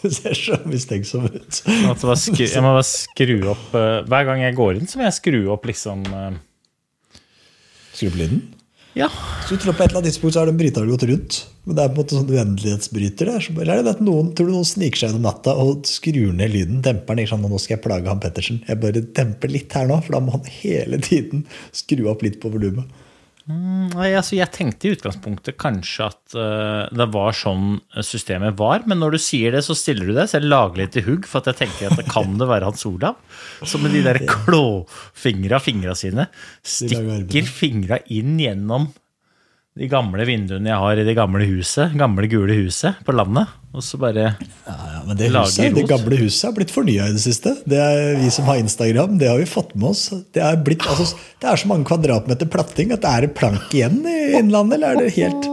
Du ser så mistenksom ut. Jeg må bare skru opp eh, Hver gang jeg går inn, så må jeg skru opp liksom eh, Skru opp lyden? Ja. Så du tror på et eller annet tidspunkt så har den bryteren gått rundt. Men det er på en måte sånn uendelighetsbryter. Det er så, eller er det det at noen, tror du noen sniker seg gjennom natta og skrur ned lyden? Demper den ikke sånn nå skal jeg plage han Pettersen. Jeg bare demper litt her nå, for da må han hele tiden skru opp litt på volumet. Nei, altså jeg tenkte i utgangspunktet kanskje at uh, det var sånn systemet var, men når du sier det, så stiller du det. Så jeg lager litt i hugg, for at jeg tenker at det kan det være Hans Olav? Som med de der klåfingra fingra sine stikker fingra inn gjennom de gamle vinduene jeg har i det gamle huset, gamle gule huset på landet, og så bare Ja, ja, men det, huset, det gamle huset har blitt fornya i det siste. Det er Vi som har Instagram, det har vi fått med oss. Det er, blitt, altså, det er så mange kvadratmeter platting at det er en plank igjen i Innlandet, eller er det helt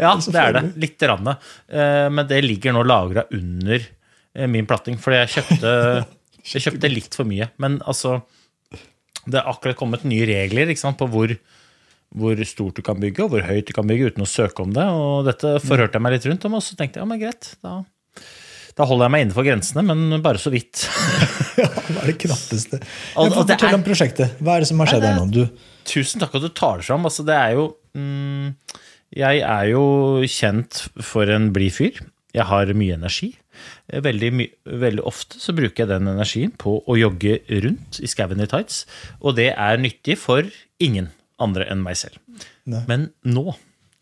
Ja, det er det. Litt. Rann. Eh, Men det ligger nå lagra under eh, min platting, fordi jeg kjøpte, jeg kjøpte litt for mye. Men altså Det er akkurat kommet nye regler sant, på hvor, hvor stort du kan bygge, og hvor høyt du kan bygge uten å søke om det. Og dette forhørte jeg meg litt rundt om, og så tenkte jeg ja, men greit, da, da holder jeg meg innenfor grensene, men bare så vidt. Ja, hva er det knappeste? Og- og Fortell er- om prosjektet. Hva er det som har skjedd her nå? Du, Tusen takk at du tar det fram. Altså, det er jo mm, Jeg er jo kjent for en blid fyr. Jeg har mye energi. Veldig, my veldig ofte så bruker jeg den energien på å jogge rundt i skauen i tights, og det er nyttig for ingen andre enn meg selv. Men nå,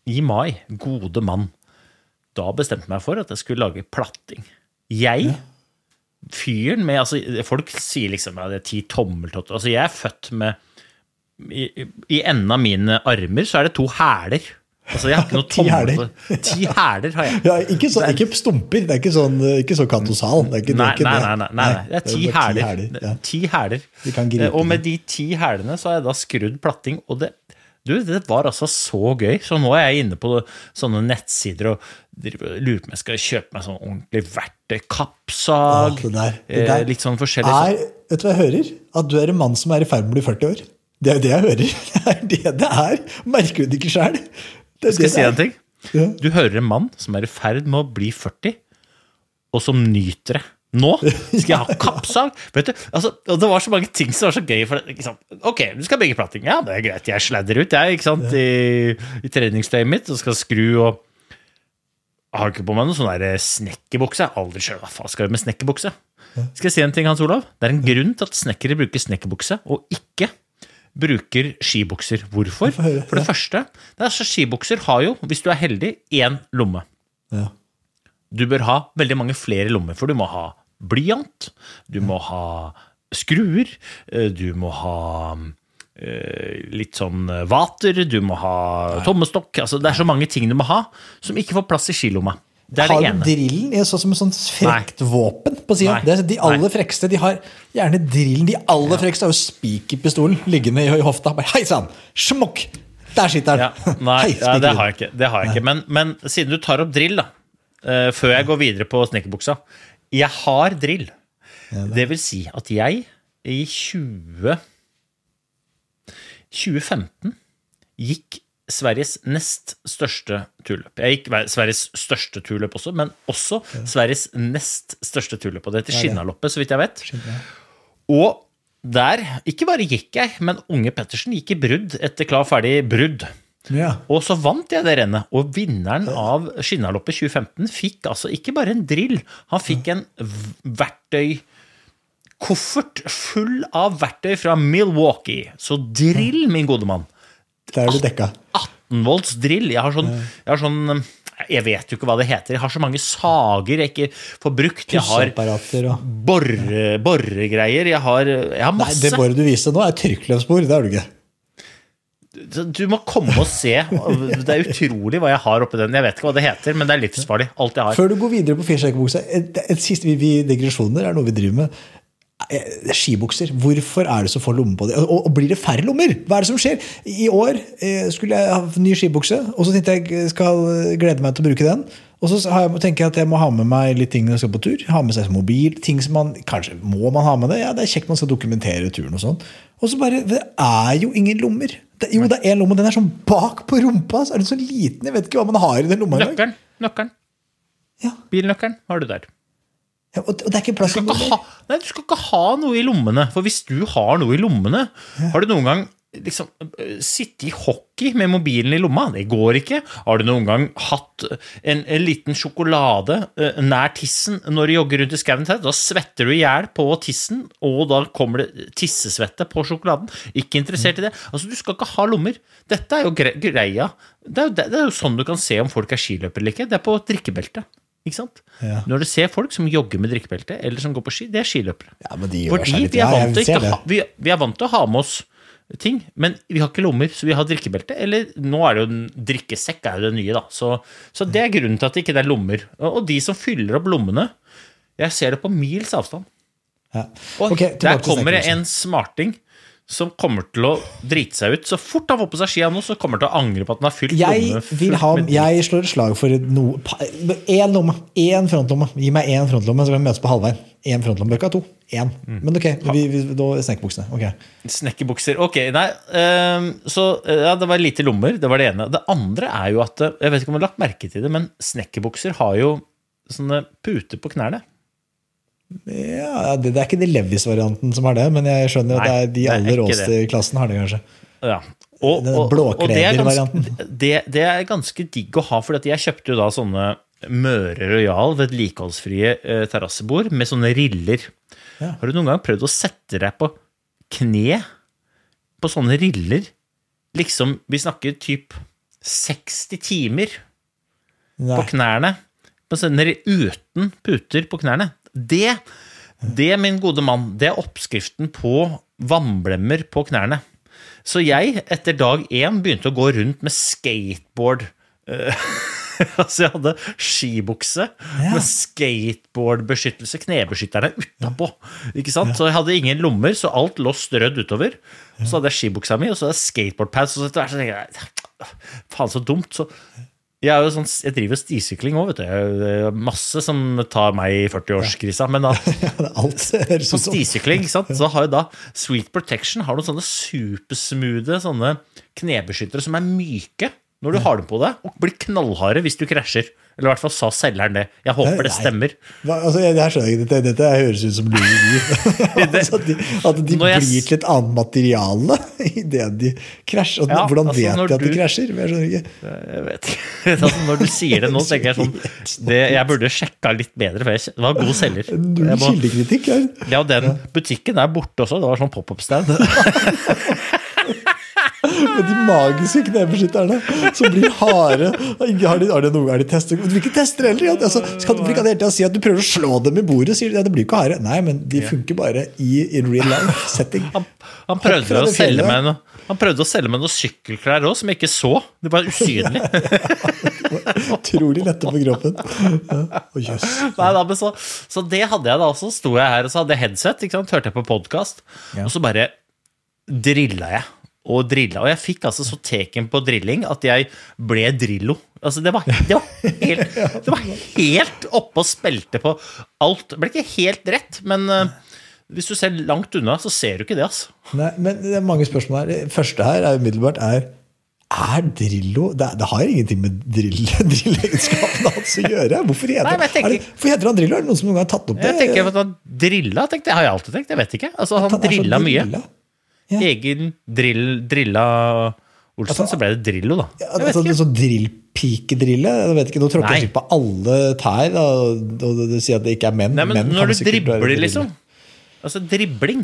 i mai, gode mann, da bestemte jeg meg for at jeg skulle lage platting. Jeg fyren med altså, Folk sier liksom at det er ti tommeltotter. Altså, jeg er født med I, i enden av mine armer så er det to hæler. Altså, jeg har ikke noe hæler. Ti hæler har jeg. ja, ikke, så, ikke stumper. Det er ikke sånn, ikke så katosal. Det er ikke, det Nei, er ikke nei, det. nei, nei, nei. Det er ti hæler. Ti hæler. Eh, Og med de ti hælene så har jeg da skrudd platting, og det du, det var altså så gøy. Så nå er jeg inne på sånne nettsider og lurer på om jeg skal kjøpe meg sånn ordentlig verktøy. Kappsag. Åh, det der, det eh, der litt sånn forskjellig. er, Vet du hva jeg hører? At du er en mann som er i ferd med å bli 40 år. Det er jo det jeg hører. Det er det det er. Merker du det ikke sjøl? Skal jeg si en ting? Ja. Du hører en mann som er i ferd med å bli 40, og som nyter det. Nå skal jeg ha kappsag! Vet du, altså, og Det var så mange ting som var så gøy. For, sant? Ok, du skal bygge platting. Ja, det er greit. Jeg sladder ut jeg, ikke sant, i, i treningstøyet mitt og skal skru og Jeg har ikke på meg noen sånn snekkerbukse. Aldri sjøl. hva faen skal jeg med snekkerbukse. Skal jeg si en ting, Hans Olav? Det er en grunn til at snekkere bruker snekkerbukse og ikke bruker skibukser. Hvorfor? For det første, det er altså, skibukser har jo, hvis du er heldig, én lomme. Ja. Du bør ha veldig mange flere lommer, for du må ha blyant, du må ha skruer, eh, du må ha eh, litt sånn vater, du må ha tommestokk. Altså, det er så mange ting du må ha som ikke får plass i skilomma. Det er Har det du ene. drillen i sånn som et sånt frekt våpen på sida? De aller frekste de har gjerne drillen. De aller frekste har jo spikerpistolen liggende i hofta. Bare, Hei sann! Smokk! Der sitter Ja, nei, Hei, ja, det har jeg ikke. Det har jeg ikke. Men, men siden du tar opp drill, da, uh, før jeg går videre på snekkerbuksa Jeg har drill. Det vil si at jeg i 20 2015 gikk Sveriges nest største turløp. Jeg gikk Sveriges største turløp også, men også Sveriges nest største turløp. Og det heter Skinnaloppet, så vidt jeg vet. Og der, ikke bare gikk jeg, men unge Pettersen gikk i brudd etter klar, ferdig brudd. Ja. Og så vant jeg det rennet. Og vinneren av Skinnaloppet 2015 fikk altså ikke bare en drill, han fikk en verktøy koffert full av verktøy fra Milwaukee. Så drill, min gode mann. Der er du dekka. volts drill. Jeg har sånn, jeg har sånn Jeg vet jo ikke hva det heter. Jeg har så mange sager jeg ikke får brukt. Jeg har Pusseapparater borre, boregreier. Jeg har, jeg har Nei, masse. det boret du viste nå, er tørkløpsbor. Det har du ikke. Du må komme og se. Det er utrolig hva jeg har oppi den. Jeg vet ikke hva det heter, men det er livsfarlig. Alt jeg har. Før du går videre på firsekkebukse, en siste vi, vi digresjoner er noe vi driver med. Eh, Skibukser. Hvorfor er det så få lommer på dem? Og, og blir det færre lommer? Hva er det som skjer? I år eh, skulle jeg ha ny skibukse, og så tenkte jeg jeg skal glede meg til å bruke den. Og så har jeg, tenker jeg at jeg må ha med meg litt ting når jeg skal på tur. Ha med seg mobil. ting som man, Kanskje må man ha med det. Ja, Det er kjekt man skal dokumentere turen. Og sånn. Og så bare Det er jo ingen lommer. Det, jo, det er én lomme. Den er sånn bak på rumpa. Så er den så liten. Jeg vet ikke hva man har i den lomma. engang. Nøkkelen. Nøkkelen. Ja. Bilnøkkelen har du der. Ja, og, det er ikke plass til nei, du skal ikke ha noe i lommene. For hvis du har noe i lommene Har du noen gang liksom øh, sittet i hockey med mobilen i lomma? Det går ikke. Har du noen gang hatt en, en liten sjokolade øh, nær tissen når du jogger rundt i skauen? Da svetter du i hjel på tissen, og da kommer det tissesvette på sjokoladen. Ikke interessert i det. Altså, Du skal ikke ha lommer. Dette er jo gre greia. Det er jo, det er jo sånn du kan se om folk er skiløpere eller ikke. Det er på drikkebeltet. Ikke sant? Ja. Når du ser folk som jogger med drikkebelte, eller som går på ski, det er skiløpere. Ja, men de gjør Fordi seg litt vi er, vant til ikke, ha, vi, vi er vant til å ha med oss ting, men vi har ikke lommer, så vi har drikkebelte. Eller nå er det jo drikkesekk er jo det nye, da. Så, så det er grunnen til at det ikke er lommer. Og, og de som fyller opp lommene, jeg ser det på mils avstand. Ja. Og der kommer det en smarting som kommer til å drite seg ut. Så fort han får på seg skia nå, så kommer han til å angre på at han har fylt Jeg, lommene jeg slår et slag for Én lomme. Én frontlomme. Gi meg én frontlomme, så kan vi møtes på halvveien. Én frontlomme. Bør ha to. Én. Mm. Men ok, vi, vi, da snekkerbuksene. Okay. Snekkerbukser. Ok, nei. Um, så eh, ja, det var lite lommer. Det var det ene. Det andre er jo at eh, Jeg vet ikke om du har lagt merke til det, men snekkerbukser har jo sånne puter på knærne. Ja, det, det er ikke de Levis-varianten som har det, men jeg skjønner at Nei, det er de er aller råeste i klassen har det, kanskje. Ja. Og, Den og, og det, er ganske, det, det er ganske digg å ha, for jeg kjøpte jo da sånne Møre Royal vedlikeholdsfrie eh, terrassebord med sånne riller. Ja. Har du noen gang prøvd å sette deg på kne på sånne riller? Liksom, vi snakker typ 60 timer Nei. på knærne. På sånne, uten puter på knærne. Det, det, min gode mann, det er oppskriften på vannblemmer på knærne. Så jeg, etter dag én, begynte å gå rundt med skateboard. Altså, jeg hadde skibukse med skateboardbeskyttelse, knebeskytterne utapå. Ikke sant? Så jeg hadde ingen lommer, så alt lå strødd utover. Så hadde jeg skibuksa mi, og så hadde jeg skateboardpads. Og så etter hvert så tenkte jeg faen, så dumt. Så jeg, sånn, jeg driver stisykling òg, vet du. Det er masse som tar meg i 40-årskrisa. Men da, på stisykling, så har jo da Sweet Protection har noen sånne supersmoothe sånne knebeskyttere som er myke når du har dem på deg, og blir knallharde hvis du krasjer. Eller i hvert fall sa selgeren det. Jeg håper det stemmer. Hva, altså, jeg, jeg skjønner ikke, dette, dette høres ut som lureri. altså, at de, at de blir jeg til et annet materiale idet de krasjer. Og Ja, Hvordan altså, vet de at de krasjer? Jeg skjønner ikke. Jeg vet ikke. Altså, når du sier det nå, tenker jeg sånn det, Jeg burde sjekka litt bedre, for jeg var god selger. Null kildekritikk her. Ja, den butikken er borte også. Det var sånn pop-up-stand. Med de magiske knebeskytterne som blir harde. Har de, har de noen, er de tester? Du vil ikke teste det heller. Altså, skal du ikke hele tiden si at du prøver å slå dem i bordet, sier de ja, det blir ikke harde. Nei, men de funker bare i in real life setting. Han, han, prøvde å selge meg noe, han prøvde å selge meg noen sykkelklær òg, som jeg ikke så. De var usynlige. Utrolig lette på kroppen. Nei, da, så, så det hadde jeg da også. Sto jeg her og så hadde jeg headset, ikke sant? hørte jeg på podkast, Ja. og så bare drilla jeg. Og drilla, og jeg fikk altså så teken på drilling at jeg ble Drillo. Altså det var, det var helt, det var helt oppe og spilte på alt. Det ble ikke helt rett, men eh, hvis du ser langt unna, så ser du ikke det. altså. Nei, men det er mange spørsmål her. Det første her er umiddelbart er er Drillo Det, det har ingenting med drill, drillegenskapene hans å gjøre. Hvorfor heter, Nei, tenker- er det, hvorfor heter han Drillo? Er det noen som noen gang har tatt opp det? Jeg tenker at han Drilla tenkte har jeg alltid tenkt. Jeg vet ikke. Altså, han han drilla mye. drilla? Ja. Egen drill, drilla Olsen, så ble det Drillo, da. Ja, altså, ikke. sånn drillpikedrille? Jeg vet ikke, Nå tråkker jeg ikke på alle tær da, og, og det sier at det ikke er menn. Nei, men Menn når du dribler, drille. liksom. Altså dribling.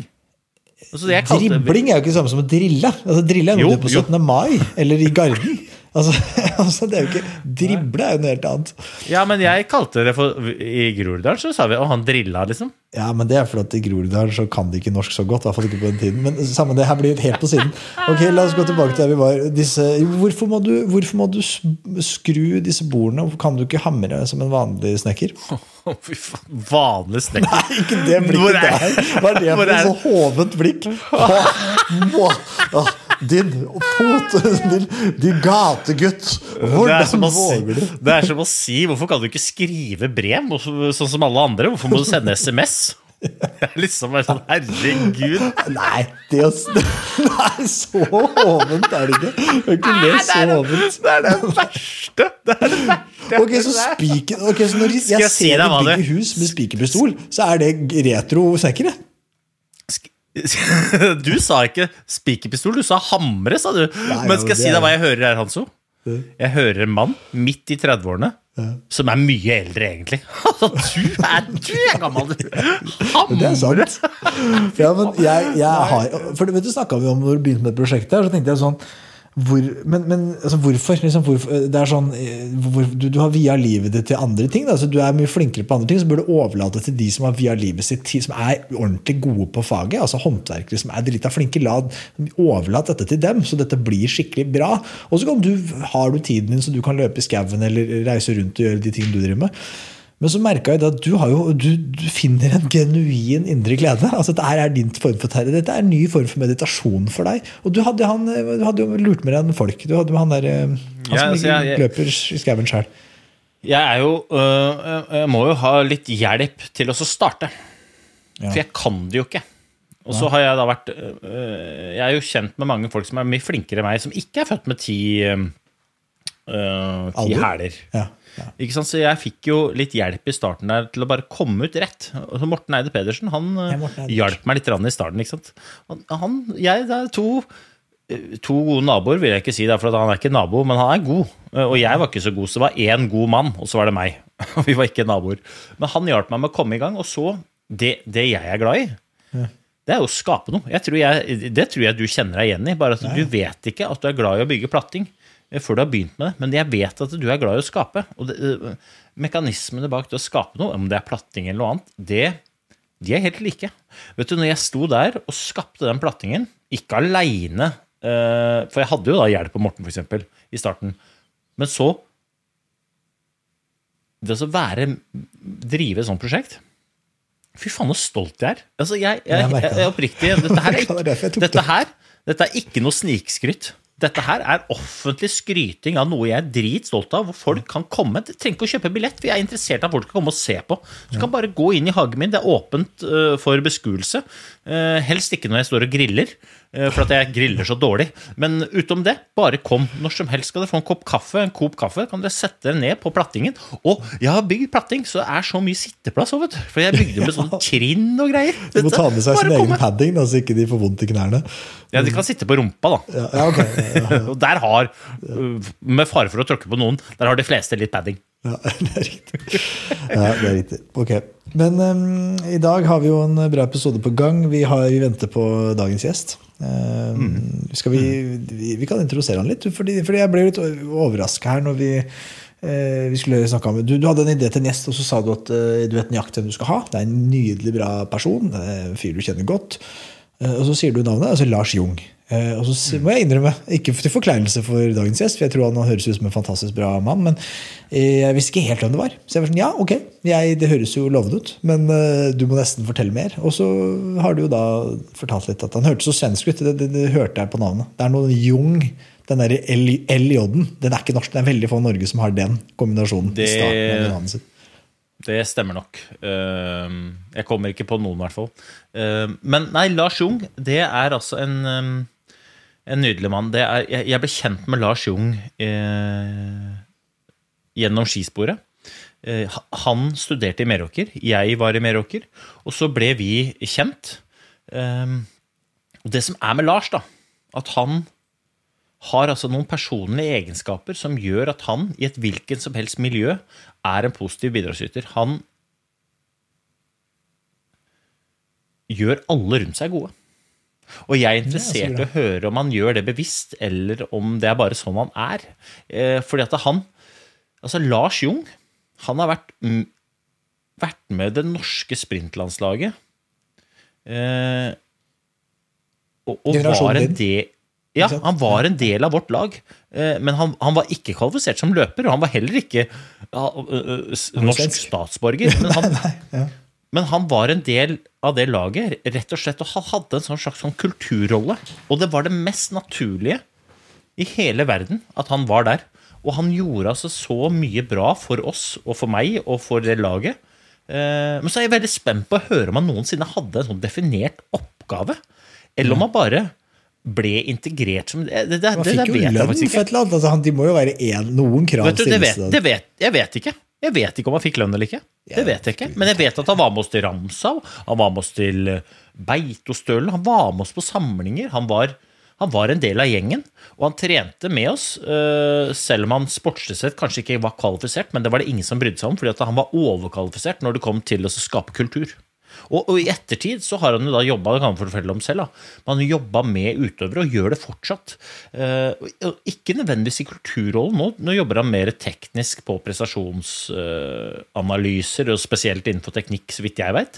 Altså, det jeg kalte- Dribling er jo ikke det samme som å drille. Altså, drille er noe Jo, du på jo. 17. mai eller i Garden. Altså, altså, det er jo ikke Drible er jo noe helt annet. Ja, men jeg kalte det for I Groruddalen så sa vi 'å, han drilla, liksom. Ja, men det er fordi i Groruddalen så kan de ikke norsk så godt. I hvert fall ikke på den tiden. Men samme det, her blir helt på siden. Ok, La oss gå tilbake til der vi var. Disse, hvorfor, må du, hvorfor må du skru disse bordene? Hvorfor kan du ikke hamre som en vanlig snekker? Fy faen. Vanlig snekker. Nei, ikke det blikket er- der. Hva er det for så hovent blikk? Hva? Hva? Din fot, din, din gategutt. Hvordan våger du? det er som å si Hvorfor kan du ikke skrive brev sånn som alle andre? Hvorfor må du sende SMS? Liksom bare sånn, Herregud. Nei, det er så hovent er det ikke. Jeg har ikke lest så hovent. Det er det verste. Det er det verste. Ok, så, spiker, okay, så når jeg, jeg ser deg bygge hus med spikerpistol, så er det retro snekkere. Du sa ikke spikerpistol, du sa hamre, sa du. Nei, Men skal jeg si deg hva jeg hører her, Hanso? Jeg hører en mann midt i 30-årene som er mye eldre, egentlig. Altså, du er, du er gammel, du! Det er Hamre! sant. Ja, men jeg, jeg har For vet du snakka vi om når vi begynte med prosjektet, så tenkte jeg sånn hvor, men, men altså, hvorfor? Liksom, hvorfor? Det er sånn, eh, hvor, du, du har via livet ditt til andre ting. Da. Så du er mye flinkere på andre ting, så bør du overlate til de som har via livet sitt som er ordentlig gode på faget. Altså håndverkere som er drita flinke. La, overlat dette til dem, så dette blir skikkelig bra. Og så du, har du tiden din så du kan løpe i skauen eller reise rundt og gjøre de tingene du driver med. Men så merka jeg at du, har jo, du, du finner en genuin indre glede. Altså Dette er din form for terror. Dette er en ny form for meditasjon for deg. Og du hadde, han, du hadde jo lurt med deg en folk. Du hadde med han der eh, Han Ja, som altså, jeg- løper i skauen sjøl. Jeg er jo øh, Jeg må jo ha litt hjelp til å starte. Ja. For jeg kan det jo ikke. Og så har jeg da vært øh, Jeg er jo kjent med mange folk som er mye flinkere enn meg, som ikke er født med ti, øh, ti hæler. Ja, ja. Ikke sant? Så jeg fikk jo litt hjelp i starten der til å bare komme ut rett. Så Morten Eide Pedersen han Ja, Eide hjalp meg litt i starten. ikke sant? Han, jeg, det er to, øh, to gode naboer, vil jeg ikke si, for han er ikke nabo, men han er god. Øh, Og jeg var ikke så god, så det var én god mann, og så var det meg. Og vi var ikke naboer. Men han hjalp meg med å komme i gang, og så Det, det jeg er glad i, det er jo å skape noe. Jeg tror jeg, det tror jeg du kjenner deg igjen i. Bare at du vet ikke at du er glad i å bygge platting eh, før du har begynt med det. Men jeg vet at du er glad i å skape. Og det, eh, mekanismene bak det å skape noe, om det er platting eller noe annet, det, de er helt like. Vet du, når jeg sto der og skapte den plattingen, ikke aleine For jeg hadde jo da hjelp av Morten, f.eks., i starten. Men så Det å være Drive et sånt prosjekt Fy faen, så stolt jeg er. Altså, jeg, jeg, Jeg jeg, oppriktig. Dette her er, tok dette her, dette er ikke noe snikskryt. Dette her er offentlig skryting av noe jeg er dritstolt av, hvor folk kan komme. De trenger ikke å kjøpe billett, for jeg er interessert i at folk skal komme og se på. Så kan bare gå inn i hagen min. Det er åpent øh, for beskuelse. Eh, helst ikke når jeg står og griller, for at jeg griller så dårlig. Men utom det, bare kom. Når som helst skal dere få en kopp kaffe, en kopp kaffe. Kan dere sette dere ned på plattingen. Og jeg har bygd platting, så det er så mye sitteplass òg, vet du. For jeg bygde med sånn trinn og greier. Du må ta med seg Bare sin egen padding, da, så ikke de får vondt i knærne. Ja, de kan sitte på rumpa, da. Ja, okay. Og der har, øh, med fare for å tråkke på noen, der har de fleste litt padding. ja, det er riktig. Ja, det er riktig. Ok. Men um, i dag har vi jo en bra episode på gang. Vi, har, vi venter på dagens gjest. Em, skal vi, vi, vi kan introdusere han litt, fordi, fordi jeg ble litt overraska her når vi eh, vi skulle snakke om, du, du hadde en idé til en gjest, og så sa du at eh, du vet nøyaktig hvem du skal ha. Det er en nydelig bra person, eh, en fyr du kjenner godt. Eh, Og så sier du navnet, altså Lars Jung. Eh, Og så må jeg innrømme, ikke til forkleinelse for dagens gjest, for jeg tror han høres ut som en fantastisk bra mann, men eh, jeg visste ikke helt hvem det var. Så jeg var sånn, ja, ok, jeg, det høres jo lovende ut, men eh, du må nesten fortelle mer. Og så har du jo da fortalt litt at han hørtes så svensk ut, det, det, det hørte jeg på navnet. Det er noe Jung, den der LJ-en, den er ikke norsk, det er veldig få i Norge som har den kombinasjonen Det- starten. Det stemmer nok. Ehm, Jeg kommer ikke på noen, i hvert fall. Ehm, Men nei, Lars Jung, det er altså en, ehm, en nydelig mann. Er, jeg ble kjent med Lars Jung eh, gjennom skisporet. Eh, Han studerte i Meråker, jeg var i Meråker, og så ble vi kjent. Eh, det som er med Lars, da, at han har altså noen personlige egenskaper som gjør at han i et hvilken som helst miljø er en positiv bidragsyter. Han gjør alle rundt seg gode. Og jeg er interessert i å høre om han gjør det bevisst, eller om det er bare sånn han er. Eh, fordi at han Altså, Lars Jung, han har vært, vært med det norske sprintlandslaget. Eh, og, og var en del ja, han var en del av vårt lag, eh, men han, han var ikke kvalifisert som løper. Og han var heller ikke ja, norsk statsborger. Men han, ja. Men han var en del av det laget, rett og slett, og han hadde en sånn slags sånn kulturrolle. Og det var det mest naturlige i hele verden at han var der. Og han gjorde altså så mye bra for oss og for meg og for det laget. Eh, Men så er jeg veldig spent på å høre om han noensinne hadde en sånn definert oppgave. Eller om han bare ble integrert som Det, det, det, Han fikk jo lønn for et eller annet. Altså, de må jo være en, noen krav Vet du, det vet, det vet, jeg vet ikke. Jeg vet ikke om han fikk lønn eller ikke. Det vet jeg ikke. Men jeg vet at han var med oss til Ramsau, han var med oss til eh, Beitostølen, han var med oss på samlinger. Han var, han var en del av gjengen, og han trente med oss, eh, selv om han sportslig sett kanskje ikke var kvalifisert, men det var det ingen som brydde seg om, fordi han var overkvalifisert når det kom til å skape kultur. Og, og i ettertid så har han jo da jobba, det kan han fortelle om selv, da, men han jobba med utøvere og gjør det fortsatt. Eh, ikke nødvendigvis i kulturrollen nå, nå jobber han mer teknisk på prestasjonsanalyser, og spesielt innenfor teknikk, så vidt jeg veit.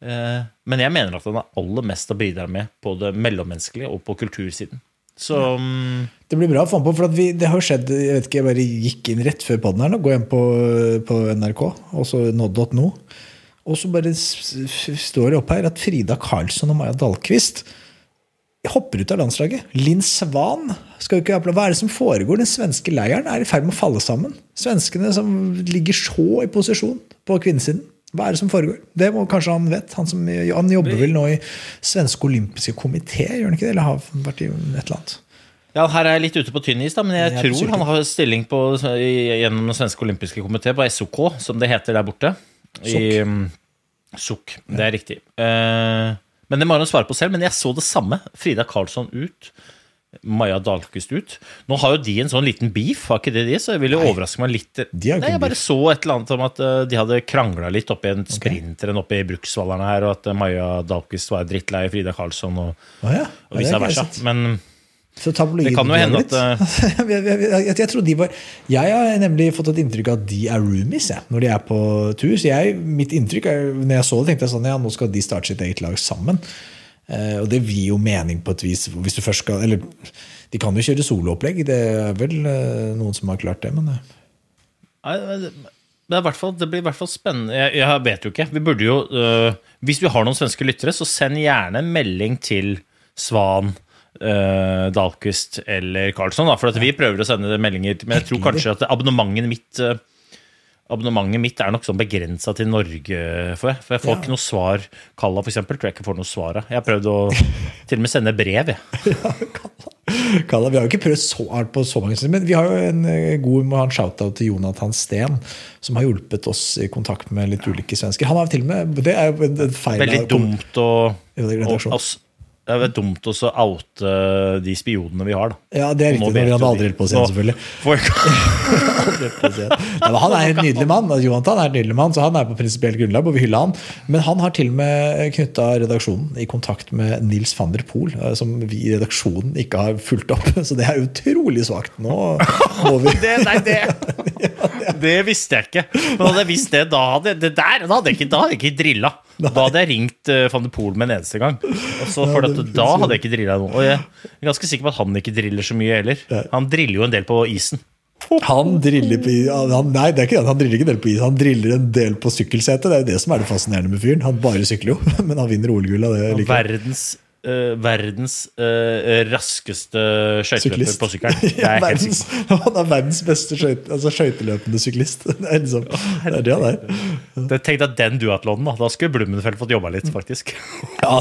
men jeg mener at han har aller mest å bidra med på det mellommenneskelige og på kultursiden. Så mm, Det blir bra å få med på, for at vi, det har skjedd Jeg vet ikke, jeg bare gikk inn rett før poden her nå. Gå inn på, på NRK, og så nod.no. Og så bare står det opp her at Frida Karlsson og Maja Dahlqvist hopper ut av landslaget. Linn Svan skal jo ikke plass. Hva er det som foregår? Den svenske leiren er i ferd med å falle sammen. Svenskene som ligger så i posisjon på kvinnesiden. Hva er det som foregår? Det må kanskje han vet. Han, som, han jobber vel nå i Svenske olympiske komité, gjør han ikke det? Eller har vært i et eller annet? Ja, Her er jeg litt ute på tynn is, da, men jeg Jeg tror han har stilling på, gjennom den svenske olympiske komité, på SOK, som det heter der borte. I, mm, SOK, det er riktig. Eh, men det må hun svare på selv. Men jeg så det samme. Frida Karlsson ut. Maja Dahlqvist ut. Nå har jo de en sånn liten beef, har ikke det de? Så jeg ville overraske meg litt. Nei, Jeg bare så et eller annet om at eh, de hadde krangla litt oppi en sprinteren oppe i Bruksvallerne her, og at eh, Maja Dahlqvist var drittlei Frida Karlsson og, ah, ja. og vice versa. Men Så tabloiden Det kan jo hende at, eh, jeg, jeg, jeg, tror de var Jeg har nemlig fått et inntrykk av at de er roomies jeg, når de er på tur. Så jeg, mitt inntrykk er, når jeg så det, tenkte jeg sånn ja, nå skal de starte sitt eget lag sammen. Eh, og det gir jo mening på et vis. Hvis du først skal Eller de kan jo kjøre soloopplegg. Det er vel eh, noen som har klart det, men eh, Nei, det- fall, det blir i hvert fall spennende. Jeg, jeg vet jo ikke. Vi burde jo, øh, Hvis vi har noen svenske lyttere, så send gjerne en melding til Svan, øh, Dahlqvist eller Karlsson. Da, for at vi prøver å sende meldinger. Men jeg tror kanskje at abonnementet mitt uh, Abonnementet mitt er nok sånn begrensa til Norge. For jeg, for jeg får Ja. ikke noe svar. Kalla, for eksempel, tror jeg ikke får noe svar av. Jeg har prøvd å til og med sende brev. Jeg. Kalla, Vi har jo ikke prøvd så hardt på så mange men vi har jo en eh, god må ha en shout-out til Jonathan Steen, som har hjulpet oss i kontakt med litt ulike svensker. Han har til og med, Det er jo en feil Veldig dumt å, å, å Det er dumt å så oute de spionene vi har, da. Ja, det er riktig. Vi hadde aldri holdt på å si det, selvfølgelig. Ja, han er en nydelig mann. Johan Jonathan er en nydelig mann, så han er på prinsipielt grunnlag, og vi hyller han. Men han har til og med knytta redaksjonen i kontakt med Nils van der Poel, eh, som vi i redaksjonen ikke har fulgt opp. Så det er utrolig svakt. Nå må vi det, nei, det, det visste jeg ikke. Men hadde jeg visst det, da hadde, det der, da hadde jeg ikke, da hadde jeg ikke drilla. Da hadde jeg ringt uh, van de Pool med en eneste gang. Og så for at, Da hadde jeg ikke drilla noe. Og jeg er ganske sikker på at han ikke driller så mye heller. Han driller jo en del på isen. Han driller på han, Nei, det er ikke det. han driller ikke en del på is. Han driller en del på sykkelsetet. Det er jo det som er det fascinerende med fyren. Han bare sykler jo, men han vinner OL-gull av det. likevel. Verdens, eh, verdens uh, raskeste skøyteløper på sykkelen. Det Ja, er verdens, han er verdens beste skøyte- altså skøyteløpende syklist. Det er, liksom, det er det han er. Det- Tenk deg den duatlonen, da. Da skulle Blummenfeld fått jobba litt, faktisk. Ja,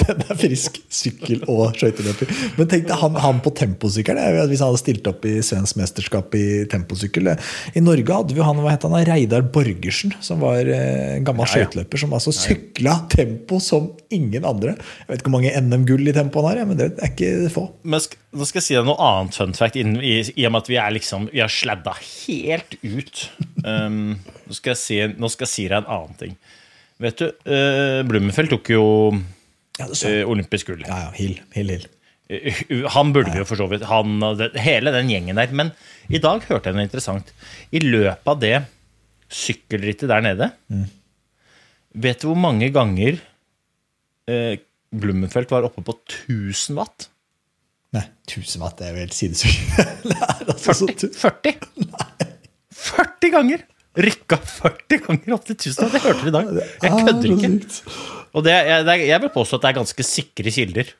den er frisk. Sykkel og skøyteløper. Men tenk deg han, han på temposykkel. det jo at Hvis han hadde stilt opp i svensk mesterskap i temposykkel I Norge hadde vi jo han, hva het han, Reidar Borgersen, som var eh, en gammel Ja, ja. skøyteløper, som altså sykla tempo som ingen andre. Jeg vet ikke hvor mange NM-gull i tempoen her, men det er ikke få. Men nå skal jeg si deg noe annet fun fact, innen, i, i og med at vi er liksom Vi har sladda helt ut. Um, nå, skal jeg si, nå skal jeg si deg en annen ting. Vet du, uh, Blummenfeld tok jo Ja, uh, olympisk gull. Ja, ja. Hill, Hill, Hill. Eh, Han burde vi jo for så vidt. Han hele den gjengen der. Men i dag hørte jeg noe interessant. I løpet av det sykkelrittet der nede Vet du hvor mange ganger eh, Blummenfelt var oppe på 1000 watt? Nei, 1000 watt, er jo helt sidesykt. Altså 40? tu- 40, 40 ganger! Rykka 40 ganger opp til 1000 watt. Det hørte vi i dag. Jeg kødder ikke. Og det, jeg, det jeg vil påstå at det er ganske sikre kilder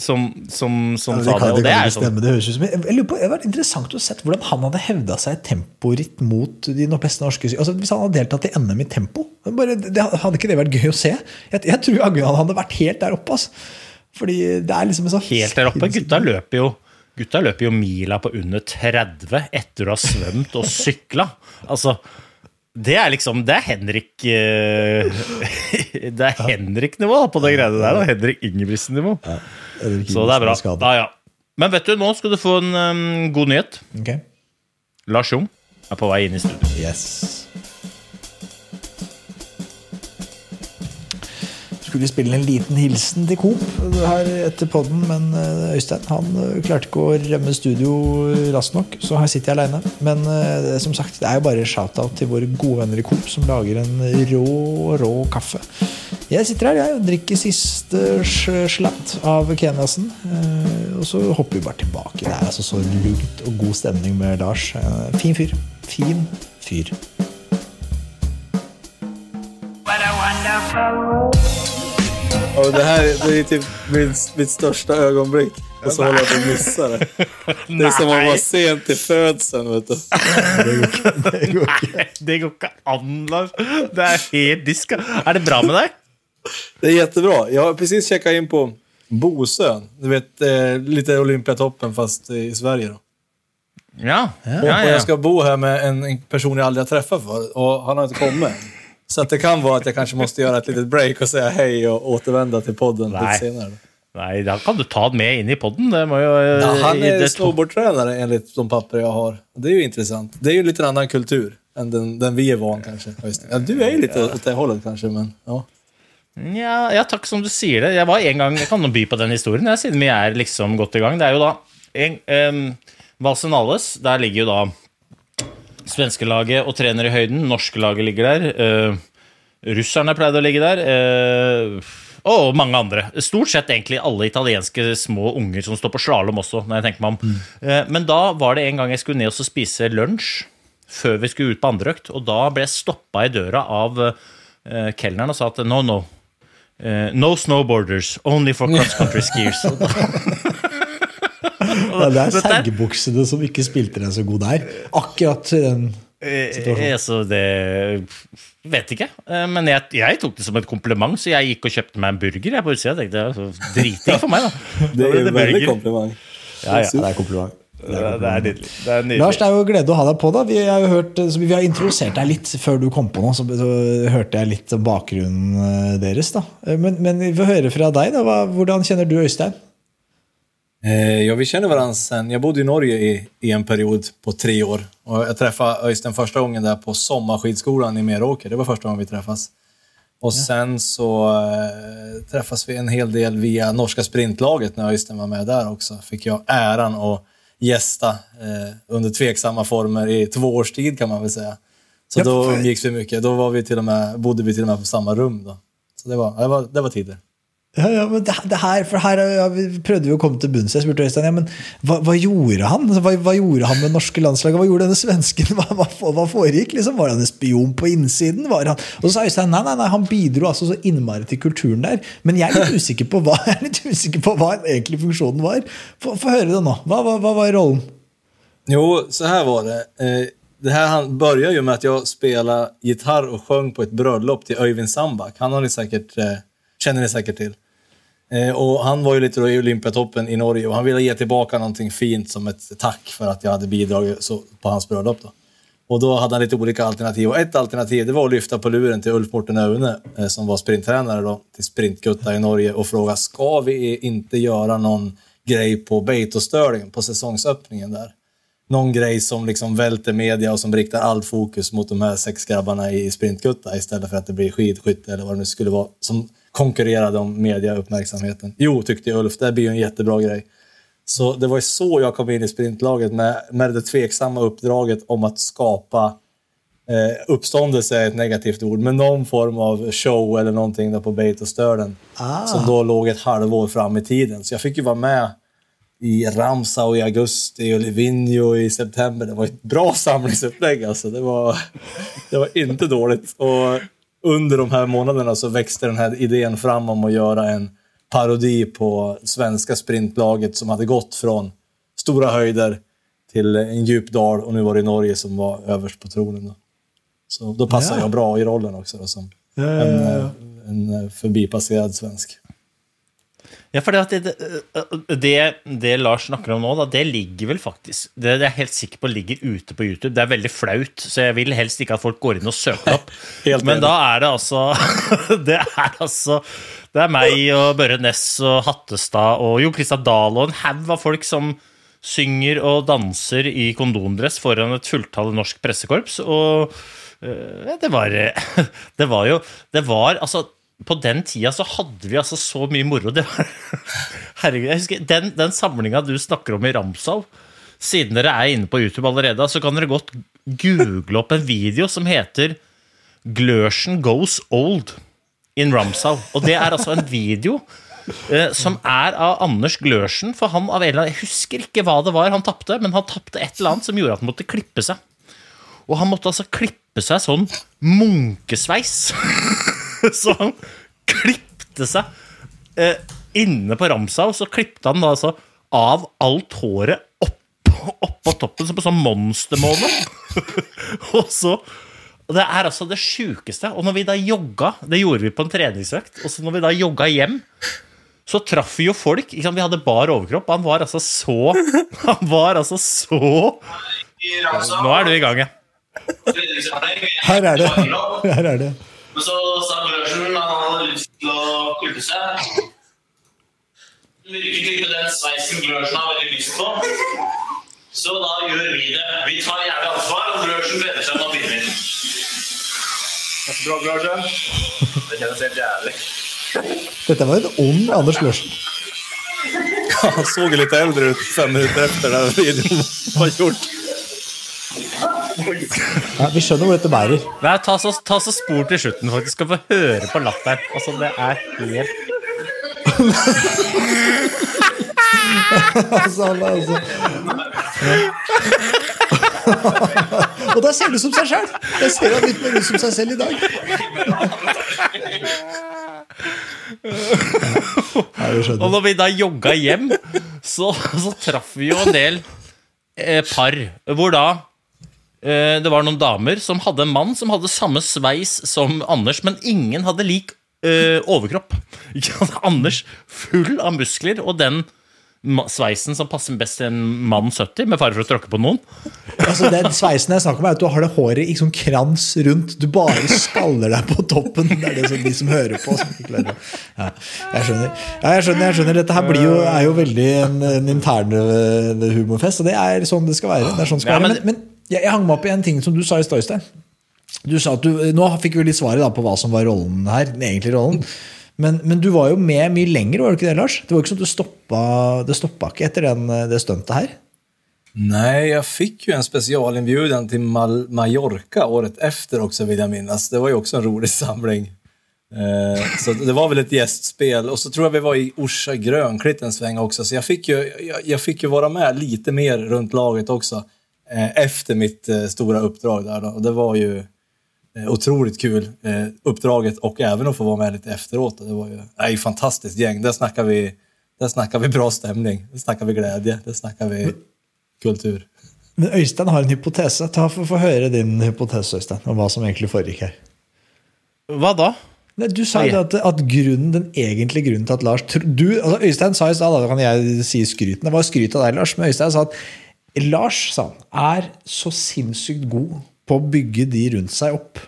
som, som, som Ja, sa det kan, det. Og det er sånn. Det høres ut som Jeg lurer på, det var interessant å se hvordan han hadde hevda seg i temporitt mot de beste norske altså, Hvis han hadde deltatt i NM i tempo, bare, det, hadde ikke det vært gøy å se? Jeg, jeg tror jaggu han hadde vært helt der oppe. Altså. Fordi det er liksom en sånn helt der oppe. Gutta løper jo Gutta løper jo mila på under 30 etter å ha svømt og sykla. Altså, det er liksom Det er Henrik eh, Det er Henrik-nivå på det greiene der. Og Henrik Ingebrigtsen-nivå. Så det er bra. Da, Ja, ja. Men vet du, nå skal du få en um, god nyhet. Okay. Lars Jung er på vei inn i studio. Yes. Skulle spille en liten hilsen til Coop her etter podden, men eh, Øystein han eh, klarte ikke å rømme studio raskt nok, så her sitter jeg aleine. Men eh, som sagt, det er jo bare shout-out til våre gode venner i Coop som lager en rå, rå kaffe. Jeg sitter her jeg, og drikker siste slatt av Kenyasen. Og så hopper vi bare tilbake. Det er altså så lugnt og god stemning med Lars. Fin fyr. Fin fyr. Och det här det är typ mitt, mitt största ögonblick. Och så håller jag på att missa det. Det är som att vara sent till födseln. Vet du. Nei, det går ikke an, Lars. Det er helt diska. Er det bra med deg? Det är jättebra. Jag har precis checkat in på Bosön. Du vet, eh, lite Olympiatoppen fast i Sverige. Då. Ja. ja, Och ja, jag ska bo här med en, en person jag aldrig har träffat för och han har inte kommit. Så att det kan vara att jag kanske måste göra ett litet break och säga hej och återvända till podden Nej. lite senare. då. Nei, da kan du ta den med inn i poden. Ja, han är snowboardtränare enligt de papper jag har. Det är ju intressant. Det är ju lite annan kultur än den, den vi är van kanske. Ja. Ja, du är ju lite åt det hållet kanske, men ja. Ja, ja, takk som du sier det. Jeg var en gang, jeg kan by på den historien, ja, siden vi er liksom godt i gang. Det er jo da en, um, Valsenales, der ligger jo da svenskelaget og trener i høyden. Norske laget ligger der. Uh, russerne pleide å ligge der. Uh, og mange andre. Stort sett egentlig alle italienske små unger som står på slalåm også, når jeg tenker meg om. Eh, men da var det en gang jeg skulle ned og spise lunsj før vi skulle ut på andre økt, og da ble jeg stoppa i døra av uh, kelneren og sa at no, no. Uh, no snowboarders, only for cross country skiers. Ja, det er er- som ikke spilte den så god der. Akkurat i den situasjonen. så det Vet ikke. Eh, Men jeg, jeg tok det som et kompliment, så jeg gikk og kjøpte meg en burger. Jeg på utsida tenkte Dritdigg for meg, da. Det er är veldig komplimang. Ja, ja. Det er kompliment. Det er nydelig. Det er nydelig. Lars, det er jo glede å ha deg på. da Vi har jo hørt, så vi har introdusert deg litt før du kom på nå. Så, så hørte jeg litt om bakgrunnen eh, deres. da Men, men vi får høre fra deg. da Hvordan kjenner du Øystein? Eh, ja, vi känner varandra sen, jag bodde i Norge i, i en period på tre år. Och jag träffade Öystein första gången där på sommarskidskolan i Meråker. Det var första gången vi träffas. Och sen så äh, träffas vi en hel del via norska sprintlaget när Öystein var med där också. Fick jag äran att gästa eh, under tveksamma former i två års tid kan man väl säga. Så Ja, då umgicks vi mycket. Då var vi till och med, bodde vi till och med på samma rum. Då. Så det var, det var, det var tider. Ja, ja, men det, det her, for her ja, vi prøvde vi å komme til bunns. Jeg spurte Øystein ja, men hva, hva gjorde han Altså, hva, hva gjorde han med det norske landslaget? Hva gjorde denne svensken? Hva, hva, foregikk? Liksom? Var han en spion på innsiden? Var han, og så sa Øystein nei, nei, nei, han bidro altså så innmari til kulturen der. Men jeg er litt usikker på hva, jeg er litt usikker på hva egentlig funksjonen var. Få høre det nå. Hva, var rollen? Jo, så her var det. Eh, det här han började ju med at jeg spelade gitarr og sjöng på et bröllop til Øyvind Sambak. Han har ni säkert, kjenner känner ni säkert till. Eh, och han var ju lite i Olympiatoppen i Norge och han ville ge tillbaka någonting fint som ett tack för att jag hade bidragit på hans bröllop. Och då hade han lite olika alternativ. Och ett alternativ det var att lyfta på luren till Ulf Morten Aune eh, som var sprinttränare då, till Sprintgutta i Norge och fråga ska vi inte göra någon grej på Beitostörningen, på säsongsöppningen där? Någon grej som liksom välter media och som riktar all fokus mot de här sex grabbarna i Sprintgutta istället för att det blir skidskytte eller vad det nu skulle vara. Som konkurrerade om mediauppmärksamheten. Jo, tyckte Ulf, det blir ju en jättebra grej. Så det var ju så jag kom in i sprintlaget med, med det tveksamma uppdraget om att skapa eh, uppståndelse är ett negativt ord, men någon form av show eller någonting där på Beitostölen Ah. som då låg ett halvår fram i tiden. Så jag fick ju vara med i Ramsau i augusti och Livigno i september. Det var ett bra samlingsupplägg alltså. Det var, det var inte dåligt. Och under de här månaderna så växte den här idén fram om att göra en parodi på svenska sprintlaget som hade gått från stora höjder till en djup dal och nu var det Norge som var överst på tronen. Då. Så då passar Ja. jag bra i rollen också då, som Ja, ja, en, eh, en förbipasserad svensk. Ja, for det, det, det, det Lars snakker om nå, da, det ligger vel faktisk Det, det er jeg helt sikker på ligger ute på YouTube. Det er veldig flaut, så jeg vil helst ikke at folk går inn og søker opp. Men da er det altså Det er altså Det er meg og Børre Ness og Hattestad og Jo Christian Dahl og en haug av folk som synger og danser i kondomdress foran et fulltallet norsk pressekorps. Og øh, det var Det var jo Det var altså på den tida så hadde vi altså så mye moro. Herregud, jeg husker Den, den samlinga du snakker om i Ramsau Siden dere er inne på YouTube allerede, så kan dere godt google opp en video som heter Glørsen goes old in Ramsau. Og det er altså en video eh, som er av Anders Glørsen. For han av annen, Jeg husker ikke hva det var han tapte, men han tapte et eller annet som gjorde at han måtte klippe seg. Og han måtte altså klippe seg sånn munkesveis. så han klippte seg eh, inne på ramsa, og så klippte han da altså av alt håret oppå opp på toppen, som på sånn monstermåne. og så Det er altså det sjukeste. Og når vi da jogga, det gjorde vi på en treningsøkt, og så når vi da jogga hjem så traff vi jo folk. Ikke sant? Vi hadde bar overkropp. Han var altså så Han var altså så Nå er du i gang, ja. Her er det. Her er det. Men så sa Glørsen at han hadde lyst til å klippe seg. Vi vil ikke klippe den sveisen Glørsen har veldig lyst på. Så da gjør vi det. Vi tar jævlig ansvar, og Glørsen gleder seg til å begynne. Bra, Glørsen. Det kjennes helt jævlig. Dette var en ond Anders Lørsen. Han så litt eldre ut fem minutter etter den videoen var gjort. Ja, vi skjønner hvor dette bærer. Nei, ta så, ta så spor til slutten, faktisk. Skal få høre på latteren. Altså, det er helt Altså, han er altså. Og da ser du som seg sjøl! Jeg ser han litt mer ut som seg selv i dag. Ja, Og når vi da jogga hjem, så, så traff vi jo en del eh, par hvor da det var noen damer som hadde en mann som hadde samme sveis som Anders, men ingen hadde lik eh, overkropp. Anders full av muskler, og den sveisen som passer best til en mann 70, med fare for å tråkke på noen. Altså, den sveisen jeg snakker om, er at du har det håret i sånn krans rundt. Du bare skaller deg på toppen. Det er det som de som hører på, som ja, Jeg skjønner. Ja, jeg skjønner, jeg skjønner. Dette her blir jo, er jo veldig en, en intern eh, humorfest, og det er sånn det skal være. Det er sånn det skal Ja, være. men- Men, men jeg, jeg hang meg opp i en ting som du sa i stad. Du sa at du, nå fikk vi litt svaret da, på hva som var rollen her, den egentlige rollen. Men, men du var jo med mye lenger, var du ikke det, Lars? Det var ikke sånn at du stoppa, det stoppa ikke etter den, det stuntet her? Nei, jeg fikk jo en specialinbjudan til Mal Mallorca året efter også, vil jeg minnes. Det var jo også en rolig samling. Eh, så det var vel et gästspel. Og så tror jeg vi var i Orsa Grönklitt en sväng også, Så jeg fikk, jo, jag, jag fick ju vara med litt mer rundt laget också. Eh, efter mitt eh, stora uppdrag där. Då. Och det var ju eh, otroligt kul. Uppdraget och även att få vara med lite efteråt. Det var ju nej, fantastiskt gäng. Där snackar vi, där snackar vi bra stämning. Där snackar vi glädje. Där snackar vi kultur. Men Øystein har en hypotese. Ta for, Få høre din hypotese, Øystein, om hva som egentlig foregikk her. Hva da? Du sa jo at, at grunnen, den egentlige grunnen til at Lars du, altså Øystein sa i stad, da kan jeg si skryten. Det var skryt av deg, Lars. Men Øystein sa at Lars sa han, er så sinnssykt god på å bygge de rundt seg opp.